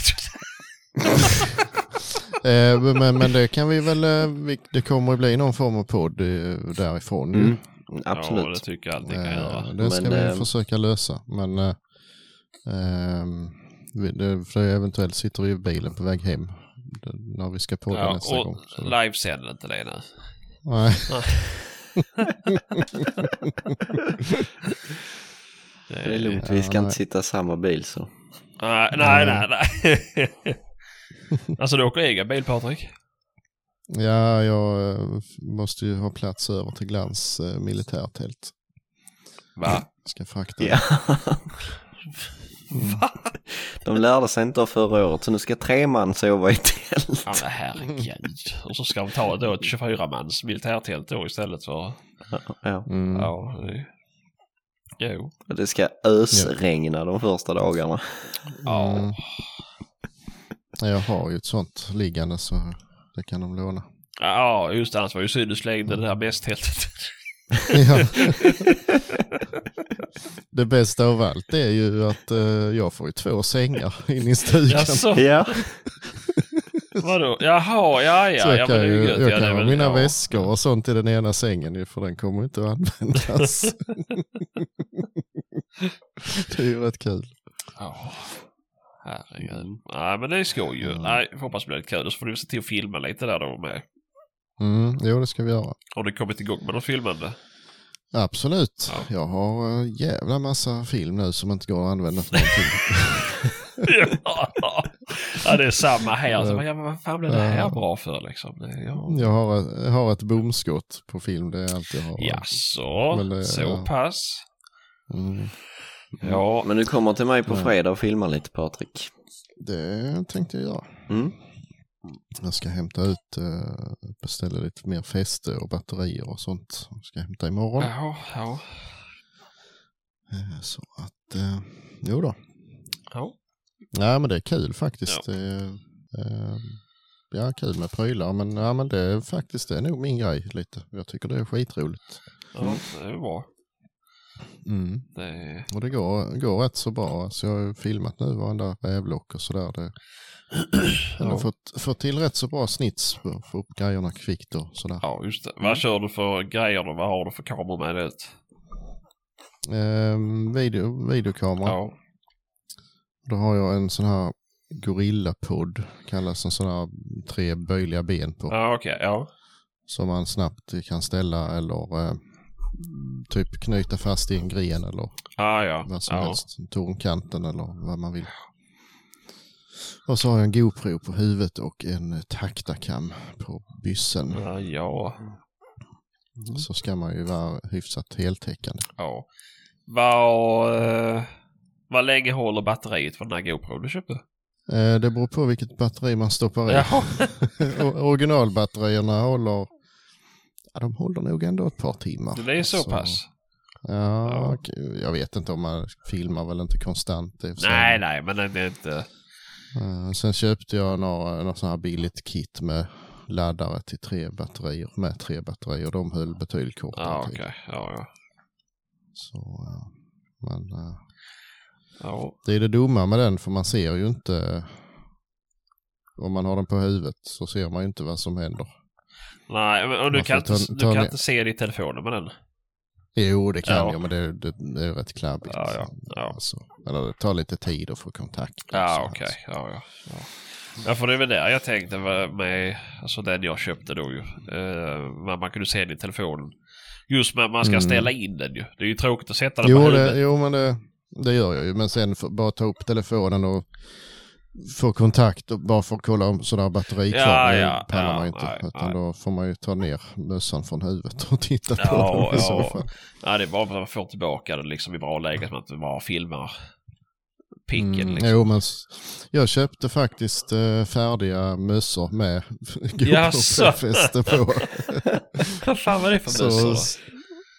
Eh, men, men det kan vi väl, eh, vi, det kommer att bli någon form av podd eh, därifrån. ju. mm. Ja, det absolut. tycker jag alltid kan Eh, göra. Det ska Men, vi eh, försöka lösa. Men eh, vi- det, för eventuellt sitter vi i bilen på väg hem när vi ska podda Ja, nästa och gång. Så, livesänder inte det nu. nej. Det är lugnt, vi ska inte sitta i samma bil så. Nej, nej, nej. nej. alltså du åker egen bil Patrik? Ja, jag eh, måste ju ha plats över till Glans eh, militärtält. Va? Ska frakta. Ja. Va? De lärde sig inte av förra året så nu ska tre man sova i tält. Ja men herregud. Och så ska de ta då ett 24-mans militärtält då istället för... Ja. Mm. Ja, det... Jo. Det ska ösregna de första dagarna. Ja. Mm. Jag har ju ett sånt liggande så det kan de låna. Ja, just det. Annars var ju synd du slängde det där bästtältet. Ja. det bästa av allt är ju att eh, jag får ju två sängar in i stugan. Jaså, Ja, vadå? Jaha, ja, ja. Så jag ja, kan, ju, jag ja, kan ha mina ja. väskor och sånt i den ena sängen för den kommer inte att användas. det är ju rätt kul. Ja, herregud. Nej, men det är skoj ju. Mm. Nej, jag hoppas det blir lite kul. Så får du se till att filma lite där då med. Mm, jo, det ska vi göra. Har du kommit igång med något filmande? Absolut. Ja. Jag har uh, jävla massa film nu som inte går att använda för någonting. ja, det är samma här. Så, Ja. vad fan blev det här bra för liksom? Det, ja. jag, har, ett- jag har ett bomskott på film, det är allt jag har. Jaså, det- så ja. pass? Mm, Ja, men du kommer till mig på fredag och filmar lite Patrik. det tänkte jag göra. Mm. Jag ska hämta ut, uh, beställa lite mer fäste och batterier och sånt. Jag ska hämta imorgon. ja, ja. Eh, Så att, uh, jo då. ja. Ja men det är kul faktiskt. Det är, eh, ja, kul med prylar men, ja, men det är faktiskt det är nog min grej lite. Jag tycker det är skitroligt. ja det är bra. Mm. Det. Och det går, går rätt så bra. Alltså jag har ju filmat nu varenda rävlock och sådär. Det, har Ja. fått, fått till rätt så bra snits för att få upp grejerna kvickt och sådär. Ja, just det. Vad kör du för grejer då? Vad har du för kameror med det? Ehm, video, videokamera. Ja. Då har jag en sån här Gorilla-podd. Kallas en sån här tre böjliga ben på. Ja, okej. Ja. Som man snabbt kan ställa eller eh, typ knyta fast i en gren eller Ah, ja. vad som ja. helst. Tornkanten eller vad man vill. Och så har jag en GoPro på huvudet och en taktakam på byssen. Ja, ja. Så ska man ju vara hyfsat heltäckande. ja. Vad, eh, vad länge håller batteriet för den här GoPro du köpte? Eh, det beror på vilket batteri man stoppar i. Originalbatterierna håller, ja, de håller nog ändå ett par timmar. Det är så Alltså, pass? Ja, jag vet inte om man filmar väl inte konstant. Nej, nej, men det är inte... Eh, Sen köpte jag några, några sådana här billigt kit med laddare till tre batterier, med tre batterier. De höll betydligt kortare Ja, tid. okej. Ja, ja. Så, men eh, Ja, det är det dumma med den för man ser ju inte, om man har den på huvudet så ser man ju inte vad som händer. Nej, men och du kan, inte, ta- du ta kan inte se det i telefonen med den? Jo, det kan Ja. jag, men det, det, det är rätt klabbigt. Ja, ja, ja. Alltså, eller det tar lite tid att få kontakt. Ja, okej. Ja, ja, ja. Ja, för det är väl där jag tänkte med, alltså den jag köpte då ju. Men man kunde se den i telefonen. Just med att man ska Mm. ställa in den ju. Det är ju tråkigt att sätta den Jo, på det, huvudet. jo, men det, det gör jag ju. Men sen för, bara ta upp telefonen och få kontakt och bara för att kolla om sådär batteri kvar. Ja, det ja, pallar ja, man inte. nej, utan nej. då får man ju ta ner mössan från huvudet och titta på Ja, den i så ja. fall. Ja, det är bara att man får tillbaka den liksom i bra läge. Så man inte bara filmar picken Mm, liksom. Jo, men jag köpte faktiskt eh, färdiga mössor med? GoPro-fäste på. Vad fan var det för mössor?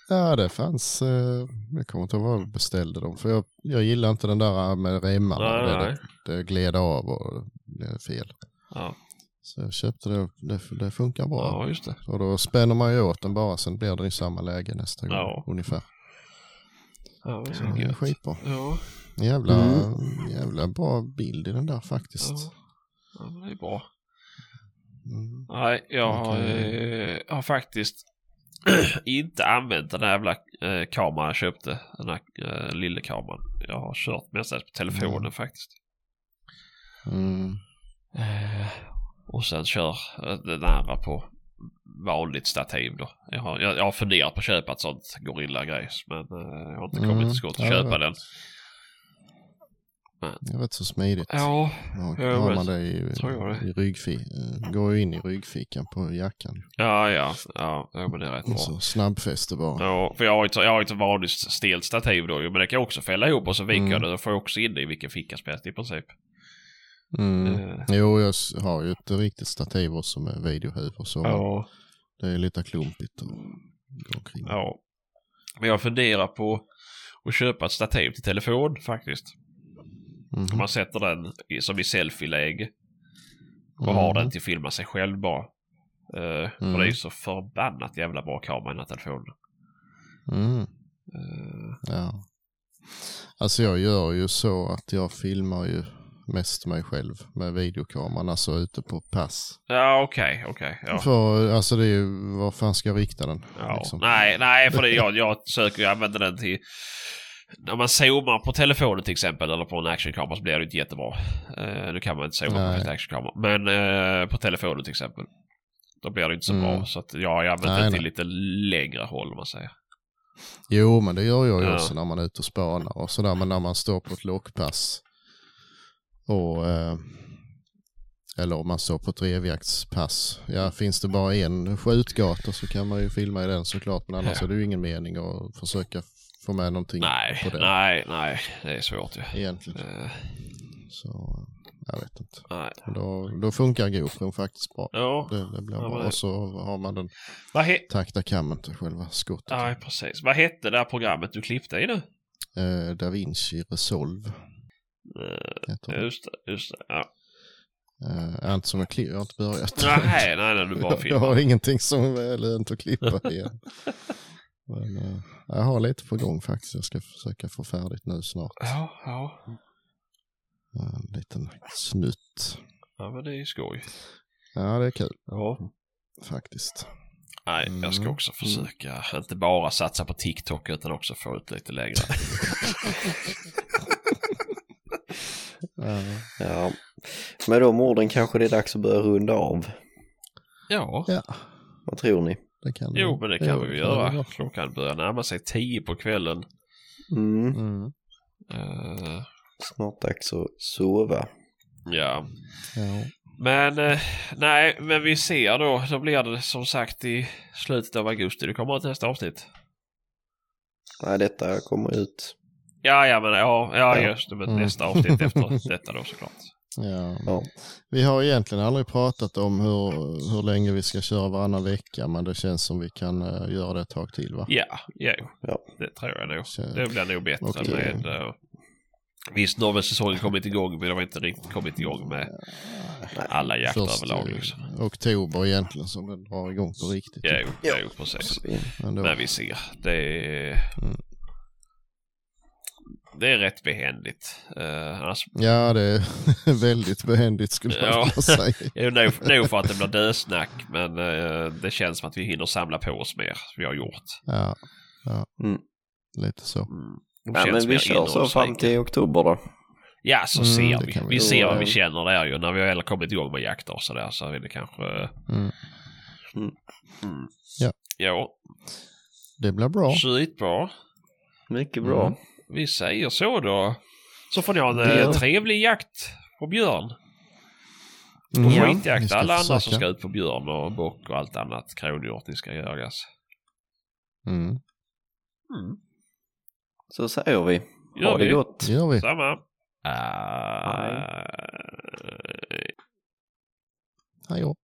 Ja, det fanns. Eh, jag kommer inte ihåg vad jag beställde dem. För jag, jag gillar inte den där med remmarna. Nej, det, nej. det, det gled av och det är fel. Ja, Så jag köpte det. Det, det funkar bra. ja, just det. Och då spänner man ju åt den bara. Sen blir den i samma läge nästa gång. Ja. Ungefär. Ja, det Så det är skitbra. Ja, Jävla, Mm. jävla bra bild i den där faktiskt. ja. ja, det är bra. Mm. Nej, jag har, Okej. eh, har faktiskt inte använt den här jävla eh, kameran jag köpte. Den här eh, lilla kameran. Jag har kört mestadels på telefonen Mm. faktiskt. Mm. Eh, och sen kör eh, den andra på vanligt stativ då. Jag har, jag, jag har funderat på att köpa ett sånt Gorilla-grejs men eh, jag har inte kommit Mm, till skott att köpa den. Det är rätt så smidigt. Ja, Ja, jag har man det i, Tror jag det. i ryggfi, eh, går ju in i ryggfickan på jackan. ja, ja, ja, ja men det är rätt bra. Så snabbfäste bara. Ja, för jag har, ett, jag har ett vanligt stelt stativ då men det kan jag också fälla ihop och så viker Mm. jag det och får jag också in det i vilken ficka som helst i princip. Mm. Eh, Jo, jag har ju ett riktigt stativ också med videohuv och så. ja, Det är lite klumpigt att gå omkring. ja. Men jag funderar på att köpa ett stativ till telefon faktiskt. Mhm. Man sätter den i, som i selfie-läge och Mm. har den till att filma sig själv bara. För Mm. det är ju så förbannat jävla bra kamera i den här telefonen. Mm. Eh, Ja. Alltså jag gör ju så att jag filmar ju mest mig själv med videokameran, alltså ute på pass. Ja, okej, okej. ja. För alltså det är ju, var fan ska jag rikta den? Ja. liksom? Nej, nej, för det, jag, jag försöker ju använda den till... När man zoomar på telefonen till exempel eller på en actionkamera så blir det inte jättebra. Uh, nu kan man inte zooma Nej. på en actionkamera. Men eh, på telefonen till exempel. Då blir det inte så Mm. bra. Så att jag har använt den nej. till lite längre håll om man säger. Jo, men det gör jag ju Ja. också när man är ute och spanar och sådär. Men när man står på ett lockpass och eh, eller om man står på ett revjaktspass. Ja, finns det bara en skjutgata så kan man ju filma i den såklart. Men annars Ja. är det ju ingen mening att försöka få med någonting Nej, på det nej, nej. Det är svårt ju. egentligen. Eh, Så jag vet inte. nej. Då, då funkar GoPro faktiskt bra. Ja, Det, det blir Ja, bra. men- Och så har man den vad, he- takta kammen till själva skottet. ja, precis. vad hette det här programmet du klippte i nu? Eh, da Vinci Resolve Eh, det. just det, just det. Ja. Eh, inte som jag klipp, jag har inte börjat. Nej, nej, nej, du bara jag filmar. har ingenting som är lönt att klippa igen. Men eh, jag har lite på gång faktiskt. Jag ska försöka få färdigt nu snart. Ja, ja. En liten snutt. Ja, men det är ju skoj. Ja, det är kul Ja. faktiskt. Nej, jag ska Mm. också försöka inte bara satsa på TikTok utan också få ut lite längre. Ja, Ja. Med de orden kanske det är dags att börja runda av. ja, ja Vad tror ni? Det kan det jo men det kan jo, vi ju göra. vara. Klockan börjar närma sig tio på kvällen. Mm. Mm. Eh, Snart dags att sova. ja, Ja. men eh, nej, men vi ser då. Då blir det som sagt i slutet av augusti. Det kommer ett nästa avsnitt. Nej, detta kommer ut. Ja, ja, men ja, ja Ja. just det. Men Mm. nästa avsnitt efter detta då såklart. Ja. Ja. Vi har egentligen aldrig pratat om hur, hur länge vi ska köra varannan vecka men det känns som vi kan eh, göra det ett tag till va? Ja, ja, Ja. det tror jag nog. Det blir nog bättre Okej. med... Uh, visst, nu har väl säsongen kommit igång men det har inte riktigt kommit igång med alla jakter Först överlag. Liksom. oktober egentligen som det drar igång på riktigt. Ja, Ja. jo, precis. Men då, Men vi ser. Det är... Mm. Det är rätt behändigt. Uh, annars Ja, det är väldigt behändigt skulle jag Ja. vilja säga. nog, nog för att det blir dösnack men eh, det känns som att vi hinner samla på oss mer. Vi har gjort. Ja, ja. Mm. lite så. Mm. Ja, men vi kör så fram till oktober då. Ja, så Mm, ser vi. vi Vi ser vad vi känner där ju. När vi väl har kommit igång med jakter och sådär så är det kanske... Mm. Mm. Ja. Ja, Det blir bra. skitbra. Mycket bra. Vi säger så då. Så får ni ha en Det gör eh, trevlig jakt på björn. Mm. Och Ja, skitjakt. Alla andra som försöka. ska ut på björn och bock och allt annat kronhjort ni ska jagas. Mm. Mm. Så säger vi. Gör Ha det vi. gott. Det gör vi. Samma. Ah, Hej. Hej då.